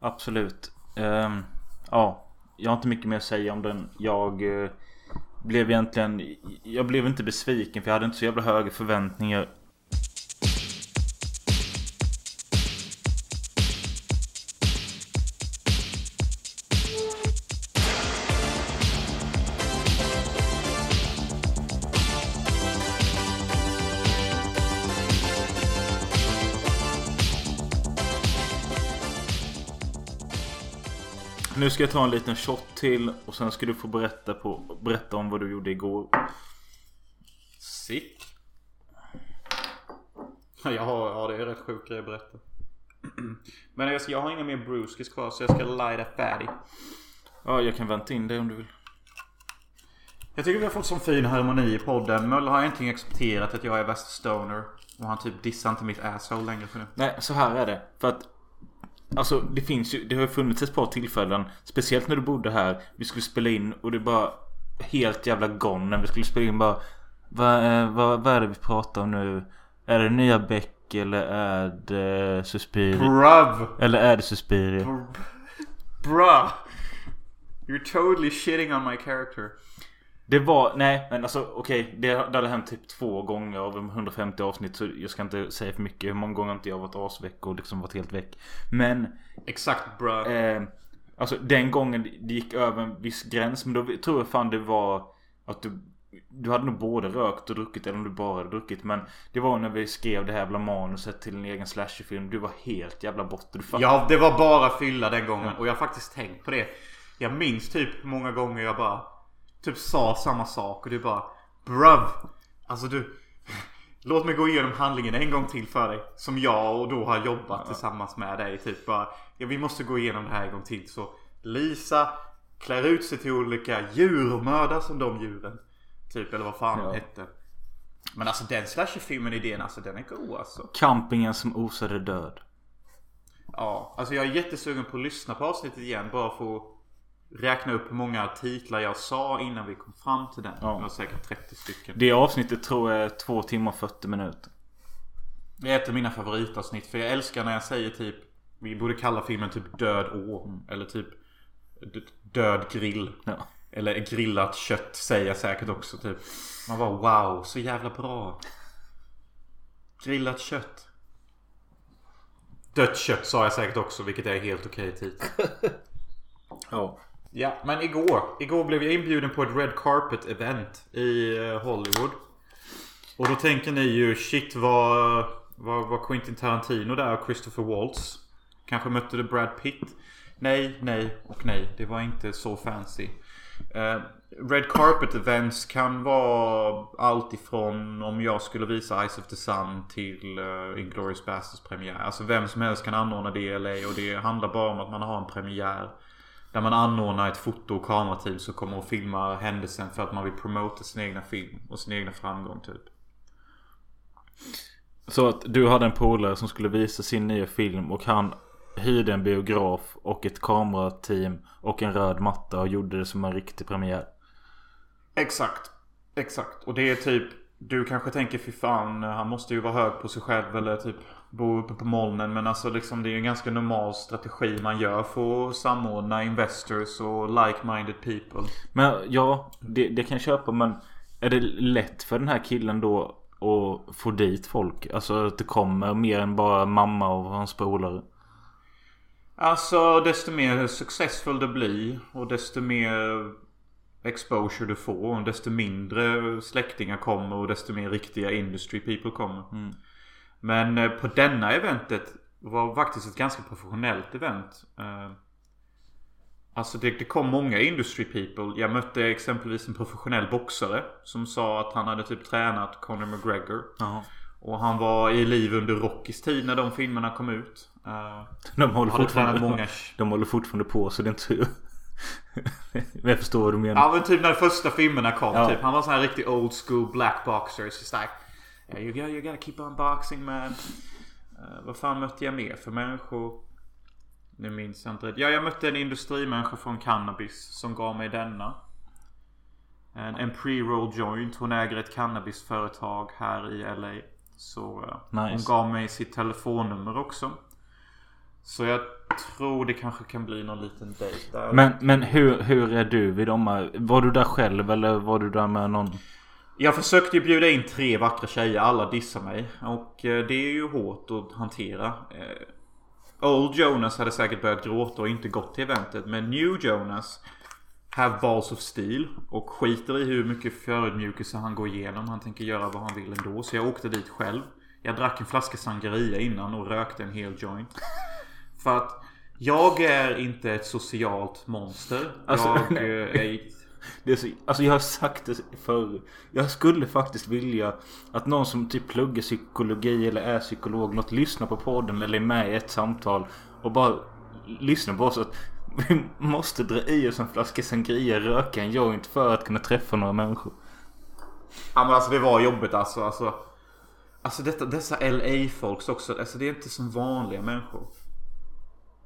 absolut. Ehm, ja, jag har inte mycket mer att säga om den. Jag eh, blev egentligen... Jag blev inte besviken för jag hade inte så jävla höga förväntningar. Nu ska jag ta en liten shot till och sen ska du få berätta, på, berätta om vad du gjorde igår. Sick. Har, ja, det är rätt sjuk grej att berätta. Men jag, ska, jag har inga mer brewskis kvar så jag ska lighta fatty. Ja, jag kan vänta in dig om du vill. Jag tycker vi har fått sån fin harmoni i podden. Möller har äntligen accepterat att jag är värsta stoner. Och han typ dissar inte mitt asshole längre för nu. Nej, så här är det. För att Alltså det finns ju, det har ju funnits ett par tillfällen Speciellt när du bodde här Vi skulle spela in och det bara Helt jävla gone när vi skulle spela in bara Vad, eh, vad, vad är det vi pratar om nu? Är det nya Beck eller är det Suspiria? Bruv! Eller är det Suspiria? Bruh! You're totally shitting on my character. Det var, nej men alltså okej det, det hade hänt typ två gånger av de 150 avsnitt så jag ska inte säga för mycket hur många gånger inte jag varit asväck och liksom varit helt väck. Men Exakt bruh. eh, Alltså den gången det gick över en viss gräns men då tror jag fan det var att du du hade nog både rökt och druckit eller om du bara hade druckit Men det var när vi skrev det här jävla manuset till en egen slasherfilm Du var helt jävla borta Ja, det var bara fylla den gången. Och jag har faktiskt tänkt på det. Jag minns typ många gånger jag bara typ sa samma sak och du bara Bruv! Alltså du Låt mig gå igenom handlingen en gång till för dig. Som jag och då har jobbat tillsammans med dig. Typ bara Ja vi måste gå igenom det här en gång till. Så Lisa klär ut sig till olika djur och mördar som de djuren. Typ eller vad fan Ja. hette. Men alltså den slasherfilmen idén alltså den är god alltså. Campingen som osade död Ja, alltså jag är jättesugen på att lyssna på avsnittet igen bara för att räkna upp hur många titlar jag sa innan vi kom fram till den. Ja. Det var säkert 30 stycken. Det avsnittet tror jag är 2 timmar och 40 minuter Det är ett av mina favoritavsnitt för jag älskar när jag säger typ Vi borde kalla filmen typ Död å. Eller typ Död grill. Ja Eller grillat kött säger jag säkert också typ. Man bara wow, så jävla bra. Grillat kött. Dött kött sa jag säkert också vilket är helt okej titel. Ja Ja, men igår. Igår blev jag inbjuden på ett Red Carpet event i eh, Hollywood. Och då tänker ni ju shit vad... var, var Quentin Tarantino där och Christopher Waltz? Kanske mötte du Brad Pitt? Nej, nej och nej. Det var inte så fancy. Uh, Red Carpet events kan vara allt ifrån om jag skulle visa Eyes of the Sun till uh, Inglourious Basterds premiär. Alltså vem som helst kan anordna det i LA och det handlar bara om att man har en premiär. Där man anordnar ett foto och kamerateam som kommer och filmar händelsen för att man vill promota sin egna film och sin egna framgång typ. Så att du hade en polare som skulle visa sin nya film och han hyrde en biograf och ett kamerateam och en röd matta och gjorde det som en riktig premiär. Exakt. Exakt. Och det är typ Du kanske tänker fy fan han måste ju vara hög på sig själv eller typ bo uppe på molnen. Men alltså liksom det är ju en ganska normal strategi man gör för att samordna investors och like-minded people. Men ja, det, det kan jag köpa men är det lätt för den här killen då att få dit folk? Alltså att det kommer mer än bara mamma och hans polare? Alltså desto mer successful det blir och desto mer exposure du får och desto mindre släktingar kommer och desto mer riktiga industry people kommer. Men eh, på denna eventet var faktiskt ett ganska professionellt event. Eh, Alltså det, det kom många industry people. Jag mötte exempelvis en professionell boxare som sa att han hade typ tränat Conor McGregor. Jaha. Och han var i liv under Rockys tid när de filmerna kom ut. Eh, De håller, fortfarande, många... de håller fortfarande på så det är inte så... jag förstår vad du menar. Ja men typ när första filmerna kom. Ja. Typ. Han var sån här riktig old school black boxer. Like yeah, you, gotta, you gotta keep on boxing man. Eh, vad fan mötte jag mer för människor? Nu minns jag inte. Ja jag mötte en industrimänniska från cannabis som gav mig denna. En, en pre-roll joint. Hon äger ett cannabisföretag här i LA. Så hon Nice. gav mig sitt telefonnummer också. Så jag tror det kanske kan bli någon liten dejt där. Men, men hur, hur är du vid de här? Var du där själv eller var du där med någon? Jag försökte ju bjuda in tre vackra tjejer. Alla dissar mig. Och eh, det är ju hårt att hantera. Eh, Old Jonas hade säkert börjat gråta och inte gått till eventet. Men New Jonas have balls of steel. Och skiter i hur mycket förödmjukelse han går igenom. Han tänker göra vad han vill ändå. Så jag åkte dit själv. Jag drack en flaska sangria innan och rökte en hel joint. För att Jag är inte ett socialt monster. Alltså, jag eh, är... Det är så, alltså jag har sagt det förr. Jag skulle faktiskt vilja att någon som typ pluggar psykologi eller är psykolog något lyssnar på podden eller är med i ett samtal och bara lyssnar på oss att vi måste dra i oss en flaska sangria, röka en joint för att kunna träffa några människor. Ja men alltså det var jobbigt alltså. Alltså, alltså detta, dessa LA-folks också. Alltså det är inte som vanliga människor.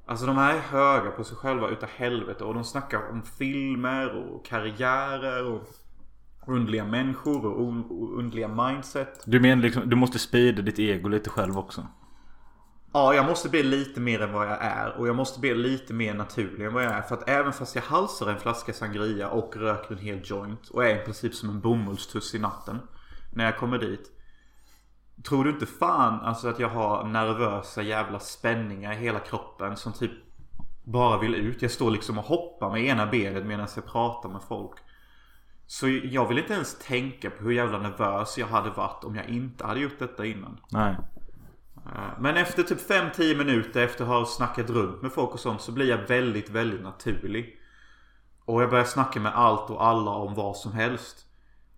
Alltså de här är höga på sig själva utav helvete. Och de snackar om filmer och karriärer och underliga människor och un- och underliga mindset. Du menar liksom, du måste sprida ditt ego lite själv också? Ja, jag måste bli lite mer än vad jag är. Och jag måste bli lite mer naturlig än vad jag är. För att även fast jag halsar en flaska sangria och röker en hel joint. Och är i princip som en bomullstuss i natten. När jag kommer dit. Tror du inte fan alltså att jag har nervösa jävla spänningar i hela kroppen som typ bara vill ut. Jag står liksom och hoppar med ena benet medan jag pratar med folk. Så jag vill inte ens tänka på hur jävla nervös jag hade varit om jag inte hade gjort detta innan. Nej. Eh, Men efter typ 5-10 minuter efter att ha snackat runt med folk och sånt så blir jag väldigt, väldigt naturlig. Och jag börjar snacka med allt och alla om vad som helst.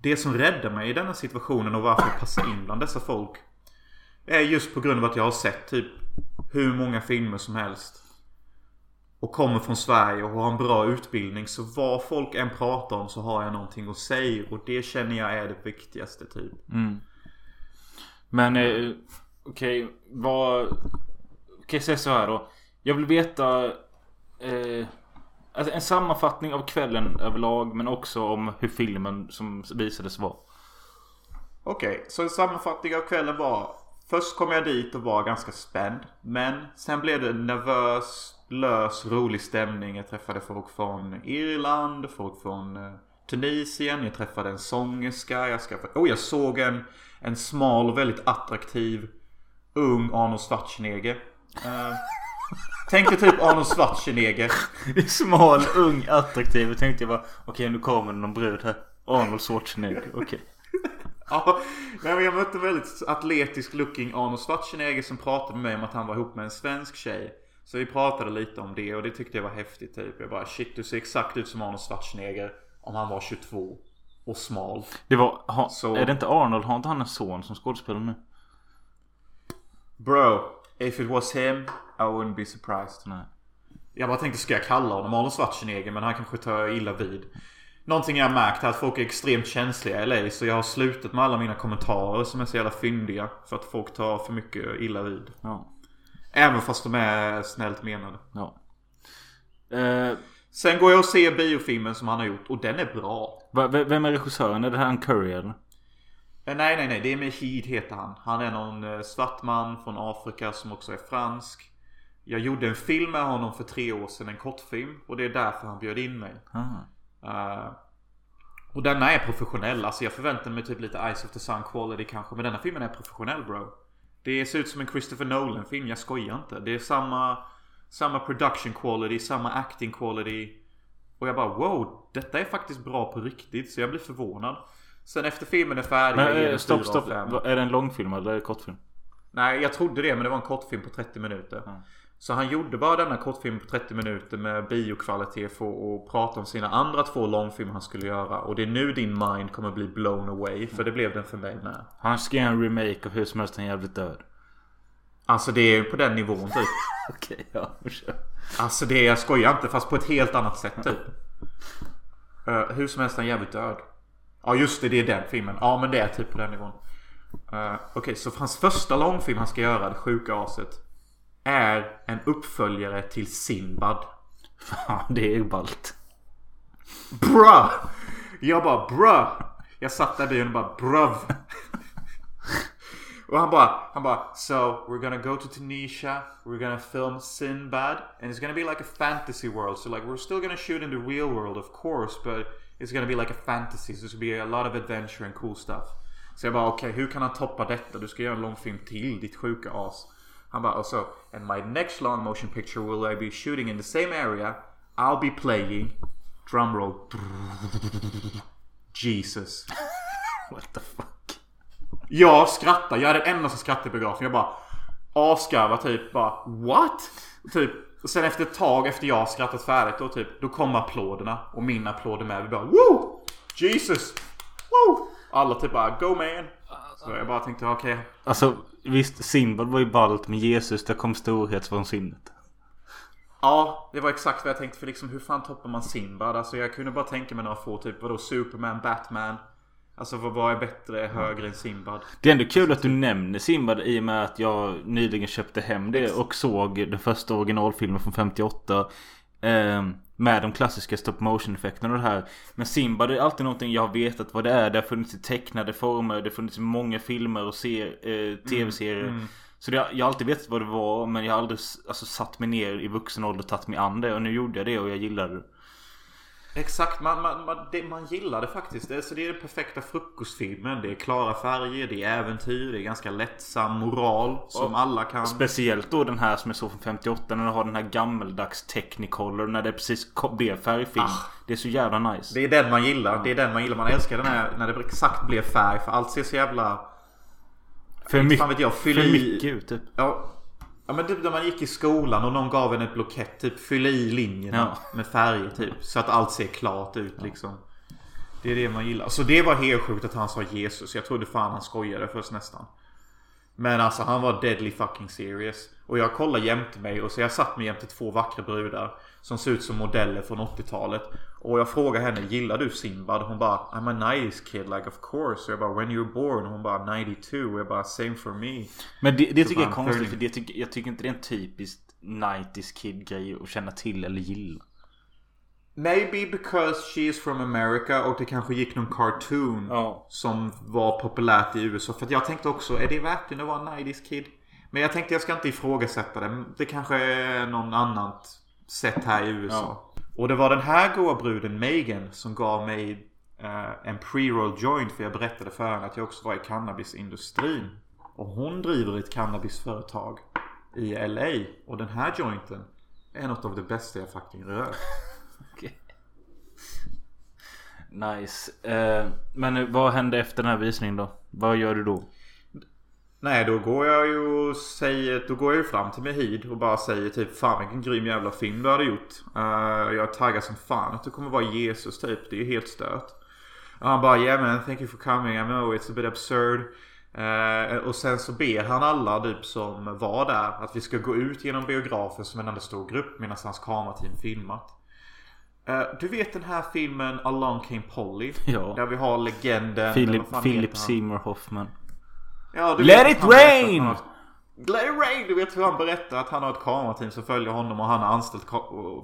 Det som räddar mig i denna situationen och varför jag passar in bland dessa folk. Är just på grund av att jag har sett typ hur många filmer som helst. Och kommer från Sverige och har en bra utbildning. Så vad folk än pratar om så har jag någonting att säga. Och det känner jag är det viktigaste typ. Mm. Men eh, okej, vad... Okej, säg så här då. Jag vill veta... Eh, alltså en sammanfattning av kvällen överlag men också om hur filmen som visades var. Okej, så en sammanfattning av kvällen var Först kom jag dit och var ganska spänd. Men sen blev det nervös, lös, rolig stämning. Jag träffade folk från Irland, folk från eh, Tunisien. Jag träffade en sångerska. Jag, skaffade... oh, jag såg en, en smal och väldigt attraktiv ung Arnold Schwarzenegger. Uh, tänk dig typ Arnold Schwarzenegger. Smal, ung, attraktiv. Jag tänkte jag bara okej nu kommer någon brud här. Arnold Schwarzenegger, okej. Ja, nej, men jag mötte en väldigt atletisk looking Arnold Schwarzenegger som pratade med mig om att han var ihop med en svensk tjej. Så vi pratade lite om det och det tyckte jag var häftigt typ. Jag bara shit du ser exakt ut som Arnold Schwarzenegger om han var 22. Och smal. Det var... Ha, Så- Är det inte Arnold? Har inte han en son som skådespelar nu? Bro, if it was him I wouldn't be surprised. Nej. Jag bara tänkte ska jag kalla honom Arnold Schwarzenegger men han kanske tar illa vid. Någonting jag har märkt är att folk är extremt känsliga i LA så jag har slutat med alla mina kommentarer som är så jävla fyndiga. För att folk tar för mycket illa vid. Ja. Även fast de är snällt menade. Ja. Eh, Sen går jag och ser biofilmen som han har gjort och den är bra. v- vem är regissören? Är det här en Curry eller? Nej, nej, nej. Det är Mehid heter han. Han är någon eh, svart man från Afrika som också är fransk. Jag gjorde en film med honom för tre år sedan, en kortfilm. Och det är därför han bjöd in mig. Eh, och denna är professionell. Alltså jag förväntar mig typ lite Eyes of the Sun quality kanske. Men denna filmen är professionell bro. Det ser ut som en Christopher Nolan film. Jag skojar inte. Det är samma, samma production quality, samma acting quality. Och jag bara wow, detta är faktiskt bra på riktigt. Så jag blir förvånad. Sen efter filmen är färdig. Men eh, stopp, stopp. Är det en långfilm eller kortfilm? Nej, jag trodde det men det var en kortfilm på 30 minuter. Så han gjorde bara denna kortfilm på 30 minuter med biokvalitet för att prata om sina andra två långfilmer han skulle göra. Och det är nu din mind kommer bli blown away. För det blev den för mig med. Han ska göra en remake av Hur som helst är jävligt död. Alltså det är på den nivån typ. Okej, ja. kör. Alltså det är, jag skojar inte fast på ett helt annat sätt typ. Uh, hur som helst är jävligt död. Ja just det, det är den filmen. Ja men det är typ på den nivån. Uh, Okej, så hans första långfilm han ska göra, Det sjuka aset. Är en uppföljare till Sinbad. Fan, det är ballt. Bruh! Jag bara bruh! Jag satt där i bilen och bara bruv. Och han bara, han bara So we're gonna go to Tunisia We're gonna film Sinbad And it's gonna be like a fantasy world So like we're still gonna shoot in the real world of course But it's gonna be like a fantasy So there's gonna be a lot of adventure and cool stuff Så jag bara okej hur kan han toppa detta? Du ska göra en långfilm till ditt sjuka as Han bara och så And my next long motion picture will I be shooting in the same area I'll be playing Drumroll Jesus What the fuck? Jag skrattar, jag är den enda som skrattar i biografen. Jag bara asgarvar typ bara What? Typ Och sen efter ett tag efter jag skrattat färdigt då typ. Då kom applåderna. Och min applåd är med. Vi bara Woo! Jesus! Woo! Alla typ bara Go man! Så jag bara tänkte okej. Alltså visst, Sinbad var ju ballt med Jesus. Där kom storhetsvansinnet. Ja, det var exakt vad jag tänkte. För liksom hur fan toppar man Sinbad? Alltså jag kunde bara tänka mig några få typ. Vadå Superman, Batman? Alltså vad, är bättre, högre än Sinbad? Det är ändå kul att du nämner Sinbad i och med att jag nyligen köpte hem det och såg den första originalfilmen från 58. Eh, med de klassiska stop motion effekterna och det här. Men Sinbad är alltid någonting jag har vetat vad det är. Det har funnits i tecknade former. Det har funnits i många filmer och eh, tv-serier. Så det, jag har alltid vetat vad det var. Men jag har aldrig alltså, satt mig ner i vuxen ålder och tagit mig an det. Och nu gjorde jag det och jag gillade det. Exakt, man, man, man, det, man gillar det faktiskt. Det, så det är den perfekta frukostfilmen. Det är klara färger, det är äventyr, det är ganska lättsam moral som alla kan... Speciellt då den här som jag såg från 58 när du har den här gammeldags Technicolor när det precis blev färgfilm. Det är så jävla nice. Det är den man gillar. Det är den man gillar. Man älskar den här när det exakt blir färg. För allt ser så jävla... för, mycket, jag, för i- mycket ut typ. Ja, ja men typ när man gick i skolan och någon gav en ett blockett. Typ fyll i linjerna Ja. med färger typ. Så att allt ser klart ut liksom. Det är det man gillar. Så det var helt sjukt att han sa Jesus. Jag trodde fan han skojade först nästan. Men alltså han var deadly fucking serious. Och jag kollade jämte mig och så jag satt mig jämte två vackra brudar. Som ser ut som modeller från 80-talet. Och jag frågade henne, gillar du Sinbad? Hon bara, I'm a 90s kid like of course. Och jag bara, when you were born? Hon bara, 92. Och jag bara, same for me. Men det, det tycker jag är konstigt för det tycker, jag tycker inte det är en typisk 90s kid grej att känna till eller gilla. Maybe because she is from America och det kanske gick någon cartoon Ja. som var populärt i USA. För jag tänkte också, är det verkligen att vara en 90s kid? Men jag tänkte jag ska inte ifrågasätta det. Det kanske är någon annat sätt här i USA. Och det var den här goa bruden Megan som gav mig eh, en pre-roll joint. För jag berättade för henne att jag också var i cannabisindustrin. Och hon driver ett cannabisföretag i LA. Och den här jointen är något av det bästa jag faktiskt rört. Nice. Eh, men vad hände efter den här visningen då? Vad gör du då? Nej, då går jag ju och säger, då går jag ju fram till Mehid och bara säger typ Fan vilken grym jävla film du hade gjort. Uh, jag är taggad som fan att du kommer vara Jesus typ. Det är ju helt stört. Och han bara yeah man, thank you for coming. I know it's a bit absurd. Eh, och sen så ber han alla typ som var där att vi ska gå ut genom biografen som en enda stor grupp medan hans kamerateam filmat. Eh, du vet den här filmen Along Came Polly? Ja. Där vi har legenden... Philip, Philip? Seymour Hoffman. Ja, Let it rain! har- Let it rain! Du vet hur han berättar att han har ett kamerateam som följer honom och han har anställt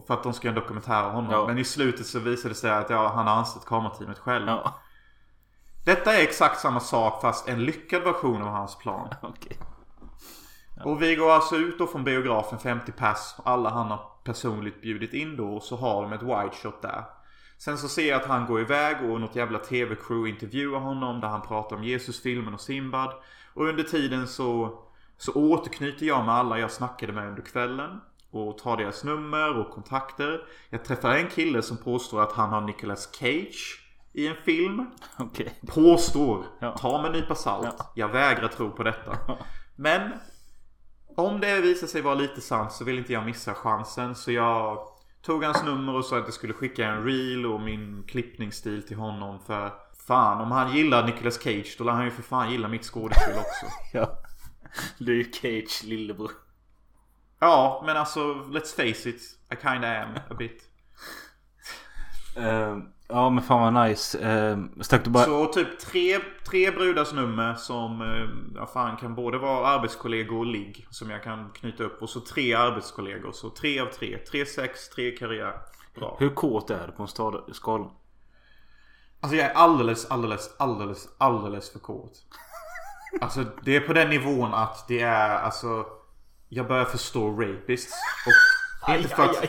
för att de ska göra en dokumentär om honom. Ja. Men i slutet så visar det sig att ja, han har anställt kamerateamet själv. Ja, Detta är exakt samma sak fast en lyckad version av hans plan. okej. Och vi går alltså ut då från biografen 50 pass. Alla han har personligt bjudit in då och så har de ett wide shot där. Sen så ser jag att han går iväg och något jävla TV-crew intervjuar honom där han pratar om Jesus-filmen och Simbad. Och under tiden så, så återknyter jag med alla jag snackade med under kvällen. Och tar deras nummer och kontakter. Jag träffar en kille som påstår att han har Nicolas Cage i en film. Okej. Påstår. Ja. Ta med en nypa salt. Ja. Jag vägrar tro på detta. Men om det visar sig vara lite sant så vill inte jag missa chansen. Så jag tog hans nummer och sa att jag skulle skicka en reel och min klippningsstil till honom. För fan, om han gillar Nicolas Cage då lär han ju för fan gilla mitt skådespel också. Ja. Du är ju Cage lillebror. Ja, men alltså let's face it. I kinda am a bit. Eh, ja men fan vad nice. Uh, stack du bara... Så typ tre, tre brudars nummer som eh, ja, fan kan både vara arbetskollegor och ligg. Som jag kan knyta upp. Och så tre arbetskollegor. Så tre av tre. Tre sex, tre karriär. Bra. Hur kåt är du på en skala? Alltså jag är alldeles, alldeles, alldeles, alldeles för kåt. Alltså det är på den nivån att det är alltså... Jag börjar förstå rapists. Och inte för att...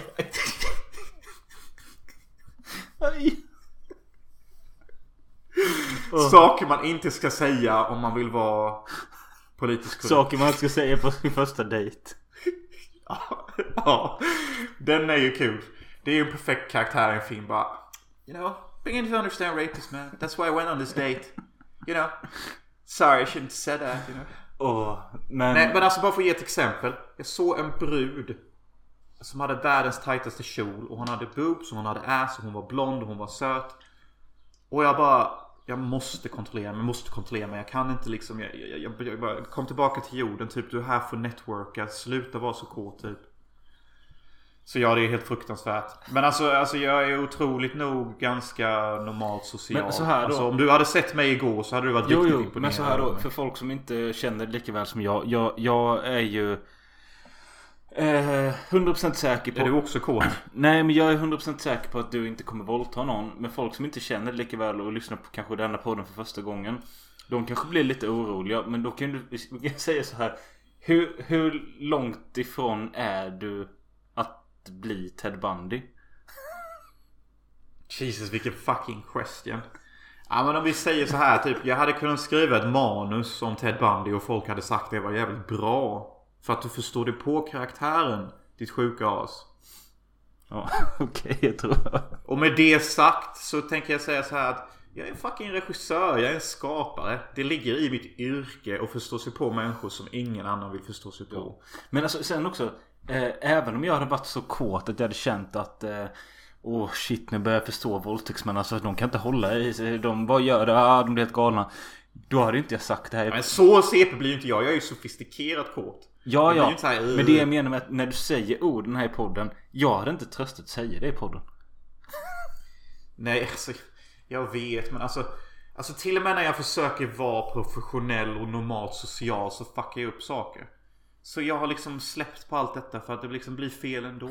Saker man inte ska säga om man vill vara politiskt korrekt. Saker man inte ska säga på sin första dejt. ja, den är ju kul. Det är ju en perfekt karaktär i en film bara. You know, begin to understand rapists man. That's why I went on this date. You know. Sorry, I shouldn't have said that, you know. Åh, men... Nej, men alltså bara för att ge ett exempel. Jag såg en brud. Som hade världens tajtaste kjol och hon hade boobs och hon hade ass och hon var blond och hon var söt. Och jag bara jag måste kontrollera mig, måste kontrollera mig. Jag kan inte liksom, jag, jag, jag, jag bara, kom tillbaka till jorden. Typ du är här för att networka. Sluta vara så kåt typ. Så ja, det är helt fruktansvärt. Men alltså, alltså jag är otroligt nog ganska normalt social. Men så här då- Alltså, om du hade sett mig igår så hade du varit Jo, riktigt jo, imponerad. men så här då. För folk som inte känner lika väl som jag. Jag, jag är ju... Eh, 100% säker på... Är du också kåt? Nej men jag är 100% säker på att du inte kommer våldta någon. Men folk som inte känner lika väl och lyssnar på kanske denna podden för första gången. De kanske blir lite oroliga. Men då kan du säga så här. Hur, hur långt ifrån är du bli Ted Bundy? Jesus vilken fucking question. Ja men om vi säger så här typ. Jag hade kunnat skriva ett manus om Ted Bundy och folk hade sagt det var jävligt bra. För att du förstår det på karaktären. Ditt sjuka as. Ja okej jag tror Och med det sagt så tänker jag säga så här att jag är en fucking regissör, jag är en skapare. Det ligger i mitt yrke att förstå sig på människor som ingen annan vill förstå sig på. Men alltså sen också. Eh, även om jag hade varit så kåt att jag hade känt att eh, Åh shit nu börjar jag förstå våldtäktsmän. Alltså de kan inte hålla i sig. De bara gör det. Ah, de blir helt galna. Då hade inte jag sagt det här. Men så CP blir ju inte jag, jag är ju sofistikerat kåt. Ja, ja. här. Men det jag menar med att när du säger orden här i podden. Jag hade inte tröstat säga det i podden. Nej, alltså jag vet men alltså Alltså till och med när jag försöker vara professionell och normalt social så fuckar jag upp saker. Så jag har liksom släppt på allt detta för att det liksom blir fel ändå.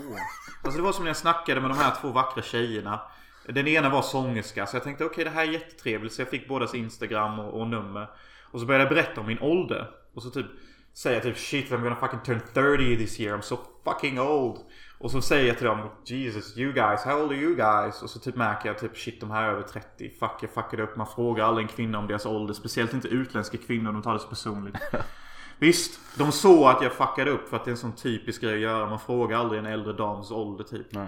Alltså det var som när jag snackade med de här två vackra tjejerna. Den ena var sångerska så jag tänkte okej det här är jättetrevligt så jag fick bådas Instagram och, och nummer. Och så började jag berätta om min ålder. Och så typ säger jag typ shit I'm gonna fucking turn 30 this year I'm so fucking old. Och så säger jag till dem Jesus you guys how old are you guys? Och så typ märker jag typ shit de här är över 30. Fuck jag fuckade upp. Man frågar aldrig en kvinna om deras ålder. Speciellt inte utländska kvinnor. De tar det så personligt. Visst, de såg att jag fuckade upp för att det är en sån typisk grej att göra. Man frågar aldrig en äldre dams ålder typ. Nej.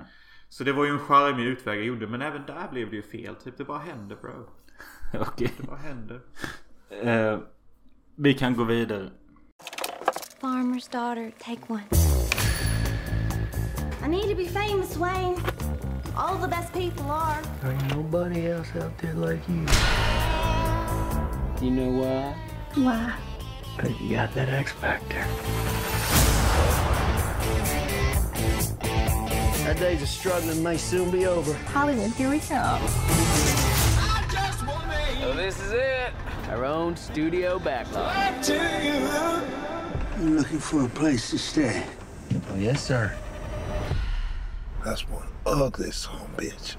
Så det var ju en charmig utväg jag gjorde. Men även där blev det ju fel. Typ det bara hände bro. Okej. Det bara hände. Eh, vi kan gå vidare. Farmer's daughter, take one. I need to be famous, Wayne. All the best people are. Ain't nobody else out there like you. You know why? Why? Cause you got that X factor. Our days of struggling may soon be over. Hollywood, here we come. So this is it. Our own studio backlot. You looking for a place to stay? Oh, yes, sir. That's one ugly son bitch.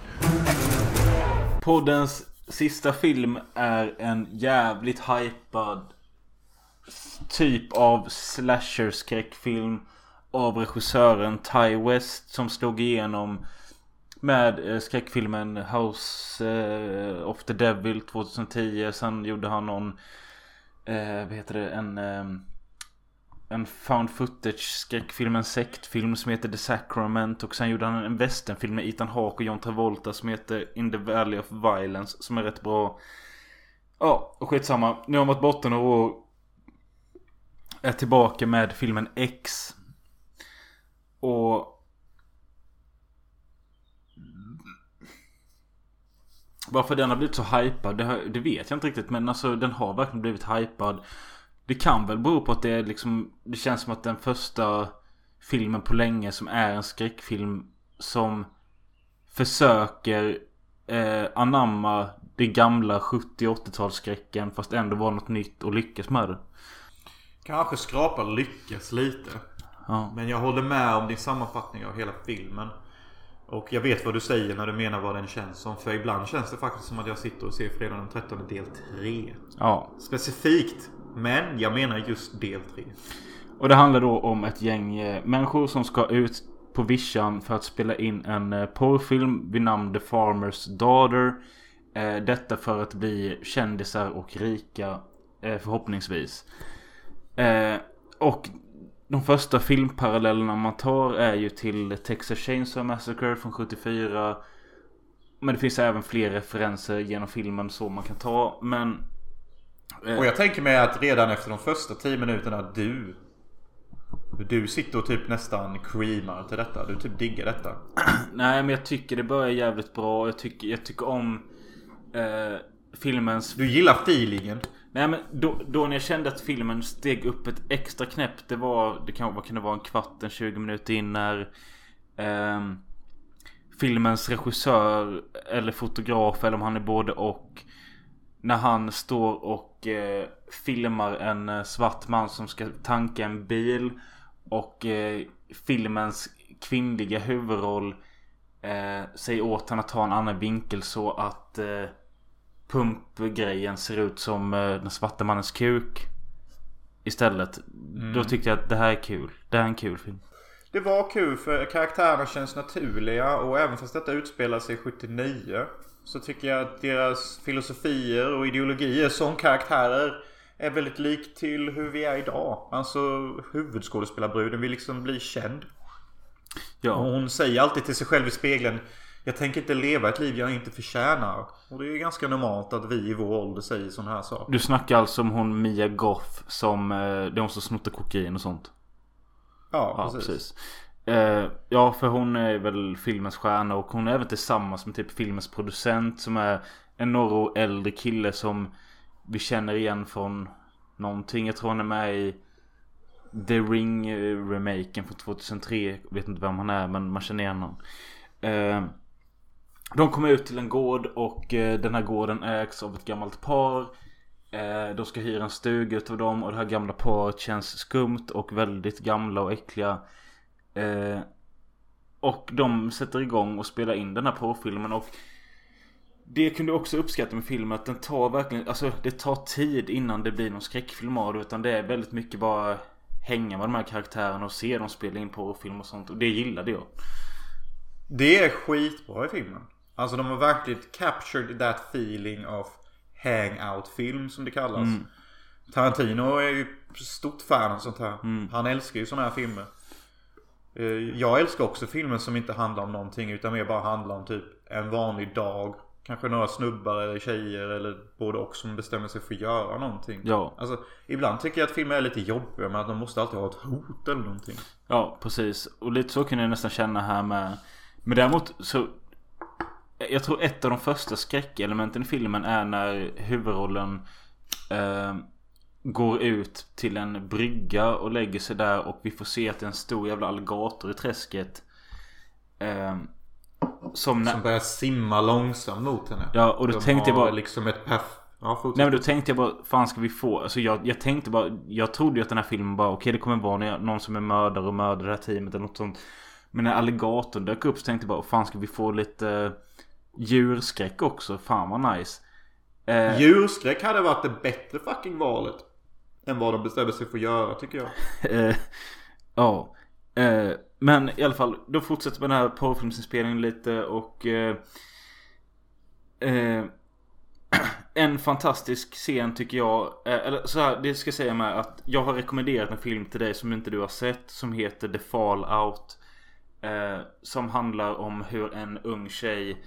Poddens sista film är en jävligt hypad typ av slasher-skräckfilm av regissören Ty West som slog igenom med eh, skräckfilmen House eh, of the Devil 2010. Sen gjorde han någon, eh, vad heter det, en, eh, en found footage skräckfilm, en sektfilm som heter The Sacrament. Och sen gjorde han en westernfilm med Ethan Hawke och John Travolta som heter In the Valley of Violence som är rätt bra. Ja, och skitsamma. Nu har han varit borta några år. Är tillbaka med filmen X. Och... Varför den har blivit så hypad, det, det vet jag inte riktigt. Men alltså den har verkligen blivit hypad. Det kan väl bero på att det är liksom... Det känns som att den första filmen på länge som är en skräckfilm som försöker eh, anamma det gamla 70 80-talsskräcken fast ändå vara något nytt och lyckas med det. Kanske skrapar lyckas lite. Ja. Men jag håller med om din sammanfattning av hela filmen. Och jag vet vad du säger när du menar vad den känns som. För ibland känns det faktiskt som att jag sitter och ser Fredag den 13 del 3. Ja. Specifikt. Men jag menar just del 3. Och det handlar då om ett gäng eh, människor som ska ut på vischan för att spela in en eh, porrfilm vid namn The Farmer's Daughter. Eh, detta för att bli kändisar och rika förhoppningsvis. Eh, och de första filmparallellerna man tar är ju till Texas Chainsaw Massacre från 74. Men det finns även fler referenser genom filmen så man kan ta. Men... eh, Och jag tänker mig att redan efter de första 10 minuterna du Du sitter och typ nästan creamar till detta. Du typ diggar detta. Nej men jag tycker det börjar jävligt bra. Jag tycker, jag tycker om eh, filmens... Du gillar feelingen. Nej men då, då när jag kände att filmen steg upp ett extra knäpp. Det var, det kan, vad kan det vara, en kvart, en 20 minuter in när eh, filmens regissör eller fotograf eller om han är både och. När han står och eh, filmar en eh, svart man som ska tanka en bil. Och eh, filmens kvinnliga huvudroll eh, säger åt honom att ta en annan vinkel så att eh, pumpgrejen ser ut som eh, den svarta mannens kuk. Istället. Mm. Då tyckte jag att det här är kul. Det här är en kul film. Det var kul för karaktärerna känns naturliga och även fast detta utspelar sig 79 så tycker jag att deras filosofier och ideologier som karaktärer är väldigt lik till hur vi är idag. Alltså huvudskådespelarbruden vill liksom bli känd. Ja. Och hon säger alltid till sig själv i spegeln Jag tänker inte leva ett liv jag inte förtjänar. Och det är ganska normalt att vi i vår ålder säger sådana här saker. Du snackar alltså om hon Mia Goth som... Eh, det är hon som snodde kokain och sånt. Ja, precis. Eh, ja, för hon är väl filmens stjärna och hon är även tillsammans med typ filmens producent som är en några år äldre kille som vi känner igen från någonting. Jag tror han är med i The Ring eh, från 2003. Jag vet inte vem han är men man känner igen honom. Eh, de kommer ut till en gård och eh, den här gården ägs av ett gammalt par. Eh, de ska hyra en stuga utav dem och det här gamla paret känns skumt och väldigt gamla och äckliga. Eh, och de sätter igång och spelar in den här porrfilmen och det kunde jag också uppskatta med filmen att den tar verkligen, alltså det tar tid innan det blir någon skräckfilm av det utan det är väldigt mycket bara hänga med de här karaktärerna och se dem spela in porrfilm och sånt och det gillade jag. Det är skitbra i filmen. Alltså de har verkligen captured that feeling of hangout film som det kallas. Mm. Tarantino är ju stort fan av sånt här. Mm. Han älskar ju såna här filmer. Eh, Jag älskar också filmer som inte handlar om någonting utan mer bara handlar om typ en vanlig dag. Kanske några snubbar eller tjejer eller både och som bestämmer sig för att göra någonting. Ja. Alltså ibland tycker jag att filmer är lite jobbiga med att de måste alltid ha ett hot eller någonting. Ja, precis. Och lite så kunde jag nästan känna här med. Men däremot så. Jag tror ett av de första skräckelementen i filmen är när huvudrollen eh, går ut till en brygga och lägger sig där och vi får se att det är en stor jävla alligator i träsket. Eh, som, när, Som börjar simma långsamt mot henne. Ja, och då De tänkte jag bara- liksom ett perf... Ja, fortsätt. Nej men då tänkte jag bara, fan ska vi få? Alltså jag, jag tänkte bara, jag trodde ju att den här filmen bara, okej det kommer vara någon- någon som är mördare och mördar det här teamet eller något sånt. Men när alligatorn dök upp så tänkte jag bara, fan ska vi få lite djurskräck också? Fan vad nice. Eh, Djurskräck hade varit det bättre fucking valet. Än vad de bestämde sig för att göra tycker jag. Eh, ja. Eh, men i alla fall, då fortsätter med den här porrfilmsinspelningen lite och... Eh, eh, en fantastisk scen tycker jag. Eh, eller så här, det ska jag säga med att jag har rekommenderat en film till dig som inte du har sett. Som heter The Fallout. Eh, som handlar om hur en ung tjej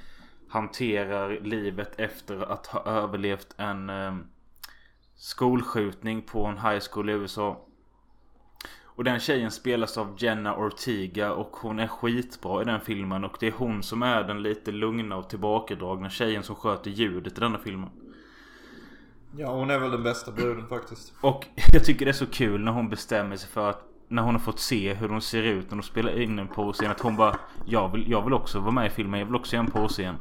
hanterar livet efter att ha överlevt en eh, skolskjutning på en high school i USA. Och den tjejen spelas av Jenna Ortega och hon är skitbra i den filmen och det är hon som är den lite lugna och tillbakadragna tjejen som sköter ljudet i denna filmen. Ja, hon är väl den bästa bruden faktiskt. Och jag tycker det är så kul när hon bestämmer sig för att när hon har fått se hur hon ser ut när de spelar in en porrscen att hon bara jag vill, jag vill också vara med i filmen, jag vill också göra en porrscen.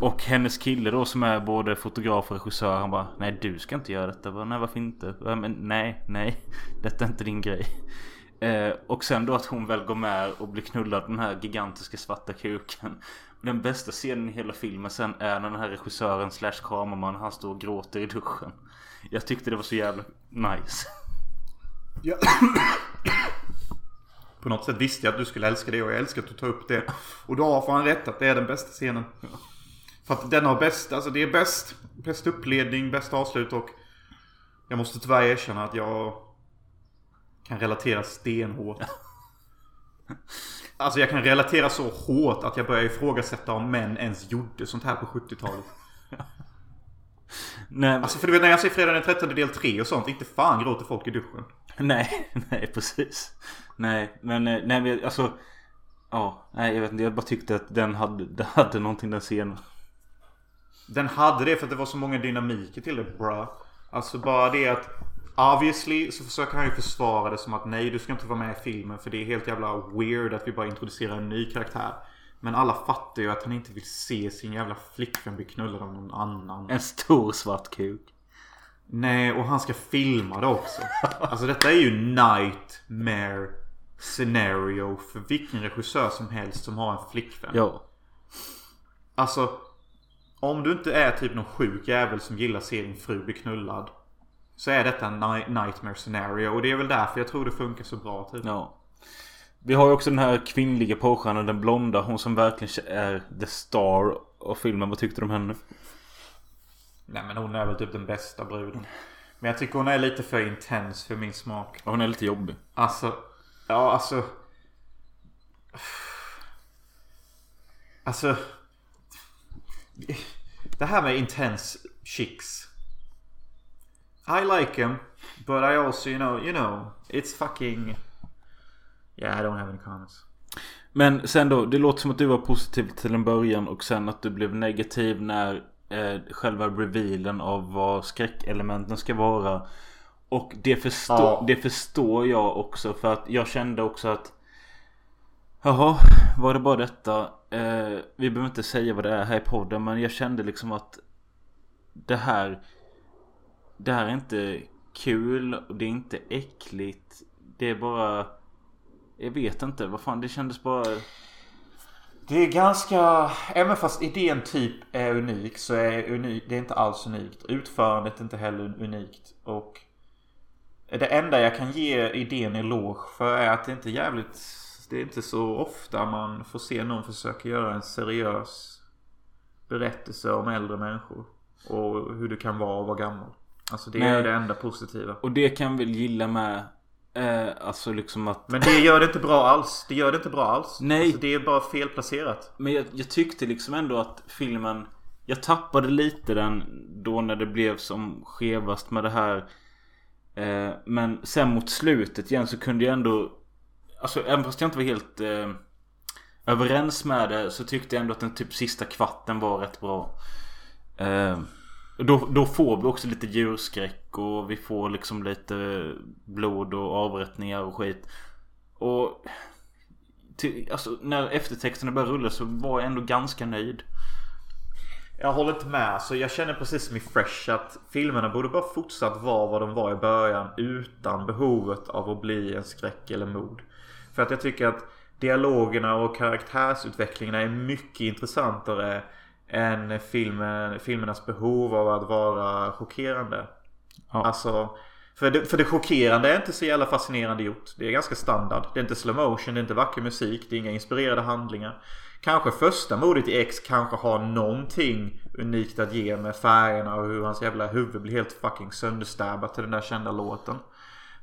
Och hennes kille då som är både fotograf och regissör han bara Nej du ska inte göra detta. Jag Bara, nej varför inte? Bara, Men nej, nej. Detta är inte din grej. Eh, och sen då att hon väl går med och blir knullad den här gigantiska svarta kuken. Den bästa scenen i hela filmen sen är när den här regissören slash kameraman han står och gråter i duschen. Jag tyckte det var så jävla nice. Ja. På något sätt visste jag att du skulle älska det och jag älskar att du tar upp det. Och då har fan rätt att det är den bästa scenen. För att den har bäst, alltså det är bäst. Bäst uppledning, bäst avslut och jag måste tyvärr erkänna att jag kan relatera stenhårt. Alltså jag kan relatera så hårt att jag börjar ifrågasätta om män ens gjorde sånt här på 70-talet. Nej, Alltså för du vet när jag ser Fredag den 13 del 3 och sånt, inte fan gråter folk i duschen. Nej, nej precis. Nej, men eh, nej, men alltså. Ja, nej jag vet inte. Jag bara tyckte att den hade, den hade någonting den scenen. Den hade det för att det var så många dynamiker till det bra. Alltså bara det att Obviously så försöker han ju försvara det som att nej du ska inte vara med i filmen för det är helt jävla weird att vi bara introducerar en ny karaktär. Men alla fattar ju att han inte vill se sin jävla flickvän bli knullad av någon annan. En stor svart kuk. Nej, och han ska filma det också. Alltså detta är ju nightmare scenario för vilken regissör som helst som har en flickvän. Ja. Alltså, om du inte är typ någon sjuk jävel som gillar att se din fru bli knullad. Så är detta en ni- nightmare scenario och det är väl därför jag tror det funkar så bra typ. Ja. Vi har ju också den här kvinnliga porrstjärnan, den blonda. Hon som verkligen är the star av filmen. Vad tyckte du om henne? Nej men hon är väl typ den bästa bruden. Men jag tycker hon är lite för intens för min smak. Hon är lite jobbig. Alltså, ja alltså. Alltså. Det här med intense chicks. I like them. But I also, you know, you know. It's fucking... Yeah, I don't have any comments. Men sen då, det låter som att du var positiv till en början och sen att du blev negativ när eh, själva revealen av vad skräckelementen ska vara. Och det, förstå, Ja. det förstår jag också för att jag kände också att Jaha, var det bara detta? Eh, vi behöver inte säga vad det är här i podden men jag kände liksom att Det här Det här är inte kul och det är inte äckligt. Det är bara Jag vet inte, vad fan det kändes bara Det är ganska... Även fast idén typ är unik så är unik, det är inte alls unikt. Utförandet är inte heller unikt. Och det enda jag kan ge idén eloge för är att det inte är jävligt... Det är inte så ofta man får se någon försöka göra en seriös berättelse om äldre människor. Och hur det kan vara att vara gammal. Alltså det är Nej. det enda positiva. Och det kan väl gilla med eh, Alltså liksom att Men det gör det inte bra alls. Det gör det inte bra alls. Nej. Alltså det är bara felplacerat. Men jag, jag tyckte liksom ändå att filmen Jag tappade lite den då när det blev som skevast med det här eh, Men sen mot slutet igen så kunde jag ändå Alltså även fast jag inte var helt eh, Överens med det så tyckte jag ändå att den typ sista kvarten var rätt bra eh, då, då får vi också lite djurskräck och vi får liksom lite blod och avrättningar och skit Och till, alltså, när eftertexterna började rulla så var jag ändå ganska nöjd. Jag håller inte med. Så jag känner precis som i Fresh att filmerna borde bara fortsatt vara vad de var i början utan behovet av att bli en skräck eller mord För att jag tycker att dialogerna och karaktärsutvecklingen är mycket intressantare än filmen, filmernas behov av att vara chockerande. Ja. Alltså, för det, för det chockerande är inte så jävla fascinerande gjort. Det är ganska standard. Det är inte slow motion, det är inte vacker musik, det är inga inspirerade handlingar. Kanske första modet i X kanske har någonting unikt att ge med färgerna och hur hans jävla huvud blir helt fucking sönderstabbat till den där kända låten.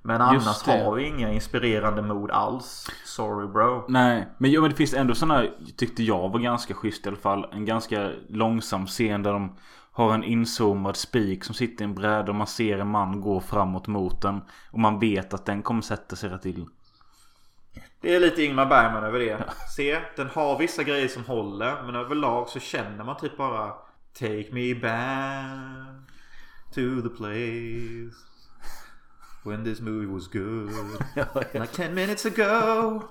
Men annars har vi inga inspirerande mod alls. Sorry bro. Nej, men, jo, men det finns ändå sådana tyckte jag var ganska schysst i alla fall. En ganska långsam scen där de har en inzoomad spik som sitter i en bräda och man ser en man gå framåt mot den. Och man vet att den kommer sätta sig rätt till. Det är lite Ingmar Bergman över det. Se, den har vissa grejer som håller. Men överlag så känner man typ bara Take me back to the place When this movie was good Like 10 minutes ago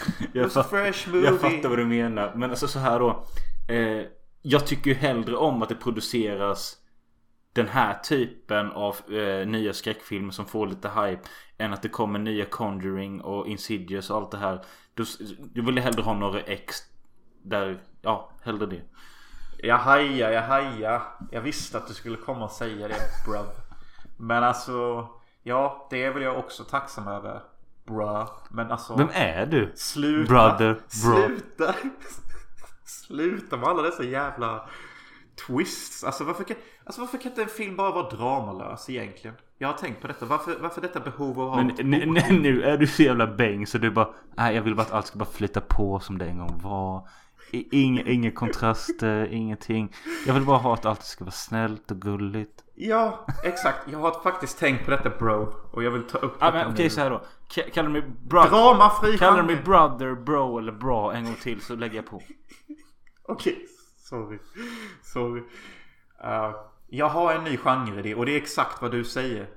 Jag, was a fresh movie jag fattar vad du menar. Men alltså så här då. Eh, jag tycker ju hellre om att det produceras den här typen av eh, nya skräckfilmer som får lite hype. Än att det kommer nya Conjuring och Insidious och allt det här. Då, jag vill hellre ha några ex där, ja, hellre det. Jag hajar, jag hajar. Jag visste att du skulle komma och säga det bruv. Men alltså Ja, det är väl jag också tacksam över Bruh. Men alltså Vem är du? Sluta Brother, bro. Sluta Sluta med alla dessa jävla Twists Alltså varför kan, alltså varför kan inte en film bara vara dramalös egentligen? Jag har tänkt på detta Varför, varför detta behov av att ha Men n- n- nu är du så jävla bäng så du bara Nej jag vill bara att allt ska bara flytta på som det en gång var Inga, inga kontraster, ingenting Jag vill bara ha att allt ska vara snällt och gulligt Ja, exakt. Jag har faktiskt tänkt på detta bro. Och jag vill ta upp Ja, detta men okej så här då. Ka- Kallar du mig brother? Dramafri Kallar du genre. mig brother, bro eller bra en gång till så lägger jag på. Okej, sorry. Sorry. Uh, jag har en ny genreidé och det är exakt vad du säger.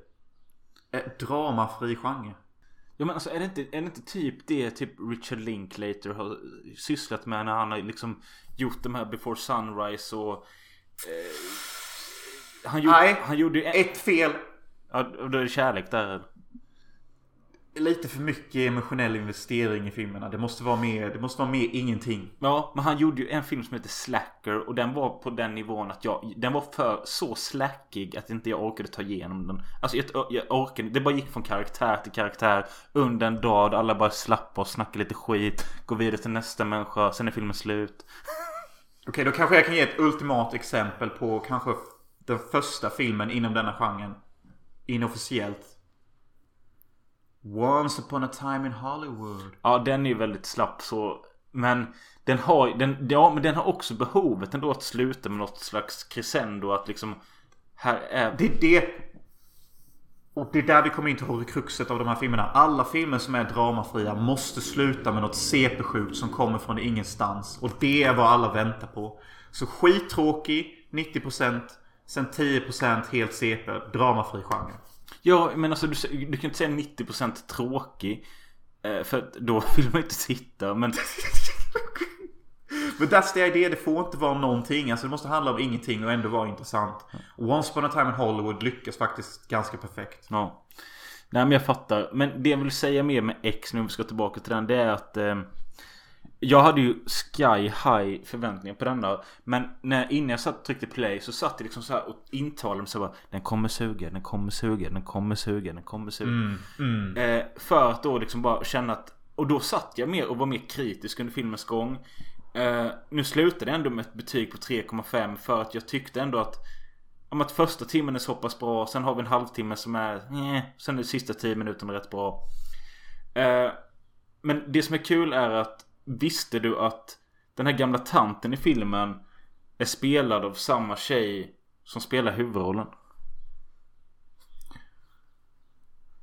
Eh, dramafri genre. Ja men alltså är det inte, är det inte typ det typ Richard Linklater har sysslat med när han har liksom gjort de här Before Sunrise och... Eh, han, gjorde, Nej, han gjorde ju... Ett fel. Ja, då är det kärlek där. Lite för mycket emotionell investering i filmerna. Det måste vara mer, det måste vara mer ingenting. Ja, men han gjorde ju en film som heter Slacker och den var på den nivån att jag... Den var för så slackig att inte jag orkade ta igenom den. Alltså jag, jag orkade Det bara gick från karaktär till karaktär under en dag alla bara slappar och snackar lite skit. Går vidare till nästa människa, sen är filmen slut. Okej, då kanske jag kan ge ett ultimat exempel på kanske den första filmen inom denna genren. Inofficiellt. Once upon a time in Hollywood. Ja, den är ju väldigt slapp så. Men den har, den, ja, men den har också behovet ändå att sluta med något slags crescendo. Att liksom... Här är... Det är det. Och det är där vi kommer in till horcruxet av de här filmerna. Alla filmer som är dramafria måste sluta med något CP-sjukt som kommer från ingenstans. Och det är vad alla väntar på. Så skittråkig 90% Sen 10% helt CP. Dramafri genre. Ja, men alltså du, du kan inte säga 90% tråkig. Eh, för då vill man inte titta. Men... Men that's the idea. Det får inte vara någonting. Alltså det måste handla om ingenting och ändå vara intressant. Once upon a time in Hollywood lyckas faktiskt ganska perfekt. Ja. Nej men jag fattar. Men det jag vill säga mer med X nu om vi ska tillbaka till den. Det är att eh, jag hade ju sky high förväntningar på denna. Men när, innan jag satt tryckte play så satt jag liksom så här och intalade mig så bara. Den kommer suga, den kommer suga, den kommer suga, den kommer suga. Mm, mm. Eh, för att då liksom bara känna att. Och då satt jag mer och var mer kritisk under filmens gång. Eh, nu slutade jag ändå med ett betyg på 3,5 för att jag tyckte ändå att om att första timmen är så pass bra. Sen har vi en halvtimme som är eh, Sen är de sista 10 minuterna rätt bra. Eh, men det som är kul är att Visste du att den här gamla tanten i filmen är spelad av samma tjej som spelar huvudrollen?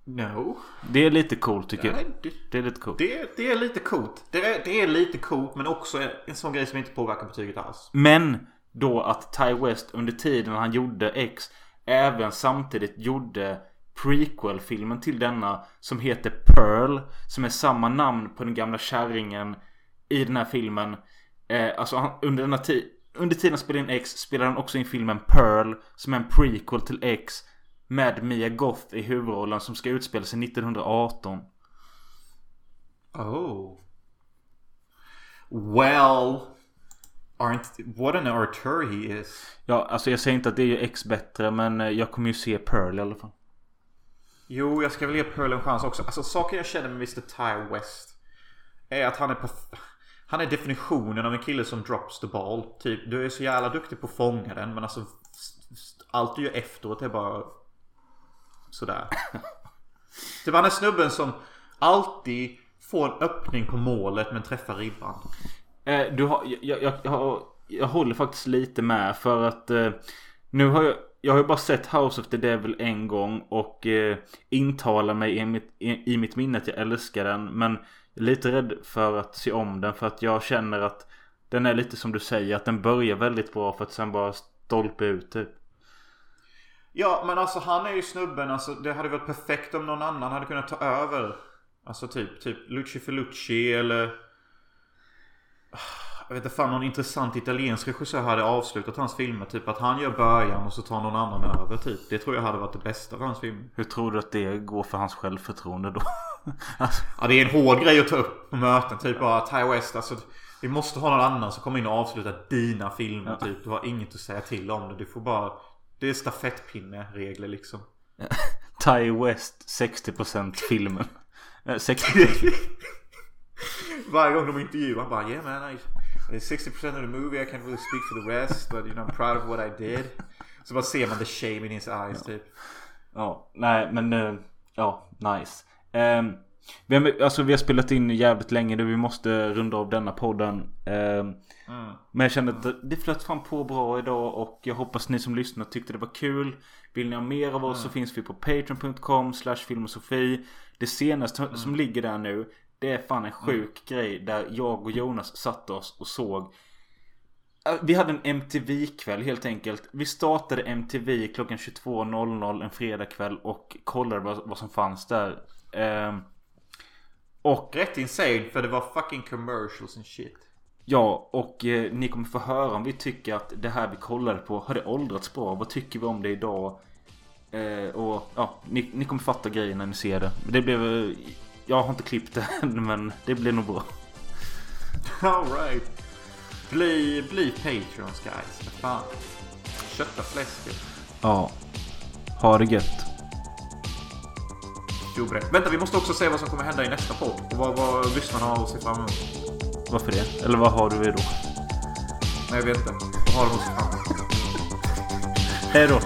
No. Det är lite coolt tycker jag. Nej, det, Det är lite coolt. det, det är lite coolt. Det är, det är lite coolt men också en sån grej som inte påverkar betyget alls. Men då att Ty West under tiden han gjorde X även samtidigt gjorde prequel-filmen till denna som heter Pearl. Som är samma namn på den gamla kärringen i den här filmen. Eh, alltså han, under denna tid under tiden han spelade in X spelade han också in filmen Pearl som är en prequel till X. Med Mia Goth i huvudrollen som ska utspela sig 1918. Oh. Well. Aren't, what an auteur he is. Ja, alltså jag säger inte att det är X bättre men eh, jag kommer ju se Pearl i alla fall. Jo, jag ska väl ge Pearl en chans också. Alltså saken jag känner med Mr. Ty West. Är att han är perf- Han är definitionen av en kille som drops the ball. Typ, du är så jävla duktig på att fånga den men alltså Allt du gör efteråt är bara Sådär. typ han är snubben som alltid får en öppning på målet men träffar ribban. Eh, du har, jag, jag, jag, jag håller faktiskt lite med för att eh, nu har jag, jag har ju bara sett House of the Devil en gång och eh, intalar mig i mitt, i, i mitt minne att jag älskar den. Men är lite rädd för att se om den för att jag känner att den är lite som du säger att den börjar väldigt bra för att sen bara stolpe ut typ. Ja men alltså han är ju snubben alltså det hade varit perfekt om någon annan hade kunnat ta över. Alltså typ, typ Luci Felucci eller Jag vet inte fan någon intressant italiensk regissör hade avslutat hans filmer. Typ att han gör början och så tar någon annan över typ. Det tror jag hade varit det bästa för hans film. Hur tror du att det går för hans självförtroende då? Ja det är en hård grej att ta upp på möten. Typ bara Ty West alltså. Vi måste ha någon annan som kommer in och avslutar dina filmer typ. Du har inget att säga till om det. Du får bara Det är stafettpinne-regler liksom. Ty West 60% filmen. Eh, 60 Varje gång de intervjuar han bara Yeah man I, it's 60% of the movie I can't really speak for the rest But you know I'm proud of what I did Så bara ser man the shame in his eyes typ Ja, nej men eh, ja, nice. Ehm, Vi har, alltså vi har spelat in jävligt länge nu. Vi måste runda av denna podden. Eh, Men jag kände att det- flöt fram på bra idag och jag hoppas ni som lyssnar tyckte det var kul. Vill ni ha mer av oss så finns vi på patreon.com slash filmosofi. Det senaste som ligger där nu det är fan en sjuk grej där jag och Jonas satte oss och såg Äh, Vi hade en MTV-kväll helt enkelt. Vi startade MTV klockan 22.00 en fredagkväll och kollade vad, vad som fanns där. Ehm, och Rätt insane för det var fucking commercials and shit. Ja, och eh, ni kommer få höra om vi tycker att det här vi kollade på har det åldrats bra. Vad tycker vi om det idag? Eh, och ja, ni, ni kommer fatta grejen när ni ser det. Det blev... eh, Jag har inte klippt det än men det blir nog bra. Alright. Bli, bli Patreons guys. Vad fan. Kötta fläsket. Ja. Ha det gött. Jobre. Vänta, vi måste också se vad som kommer hända i nästa podd. Och vad, vad lyssnarna har att se fram emot. Varför det? Eller vad har du då? Nej, jag vet inte. Vad har de att se fram emot? Hej då.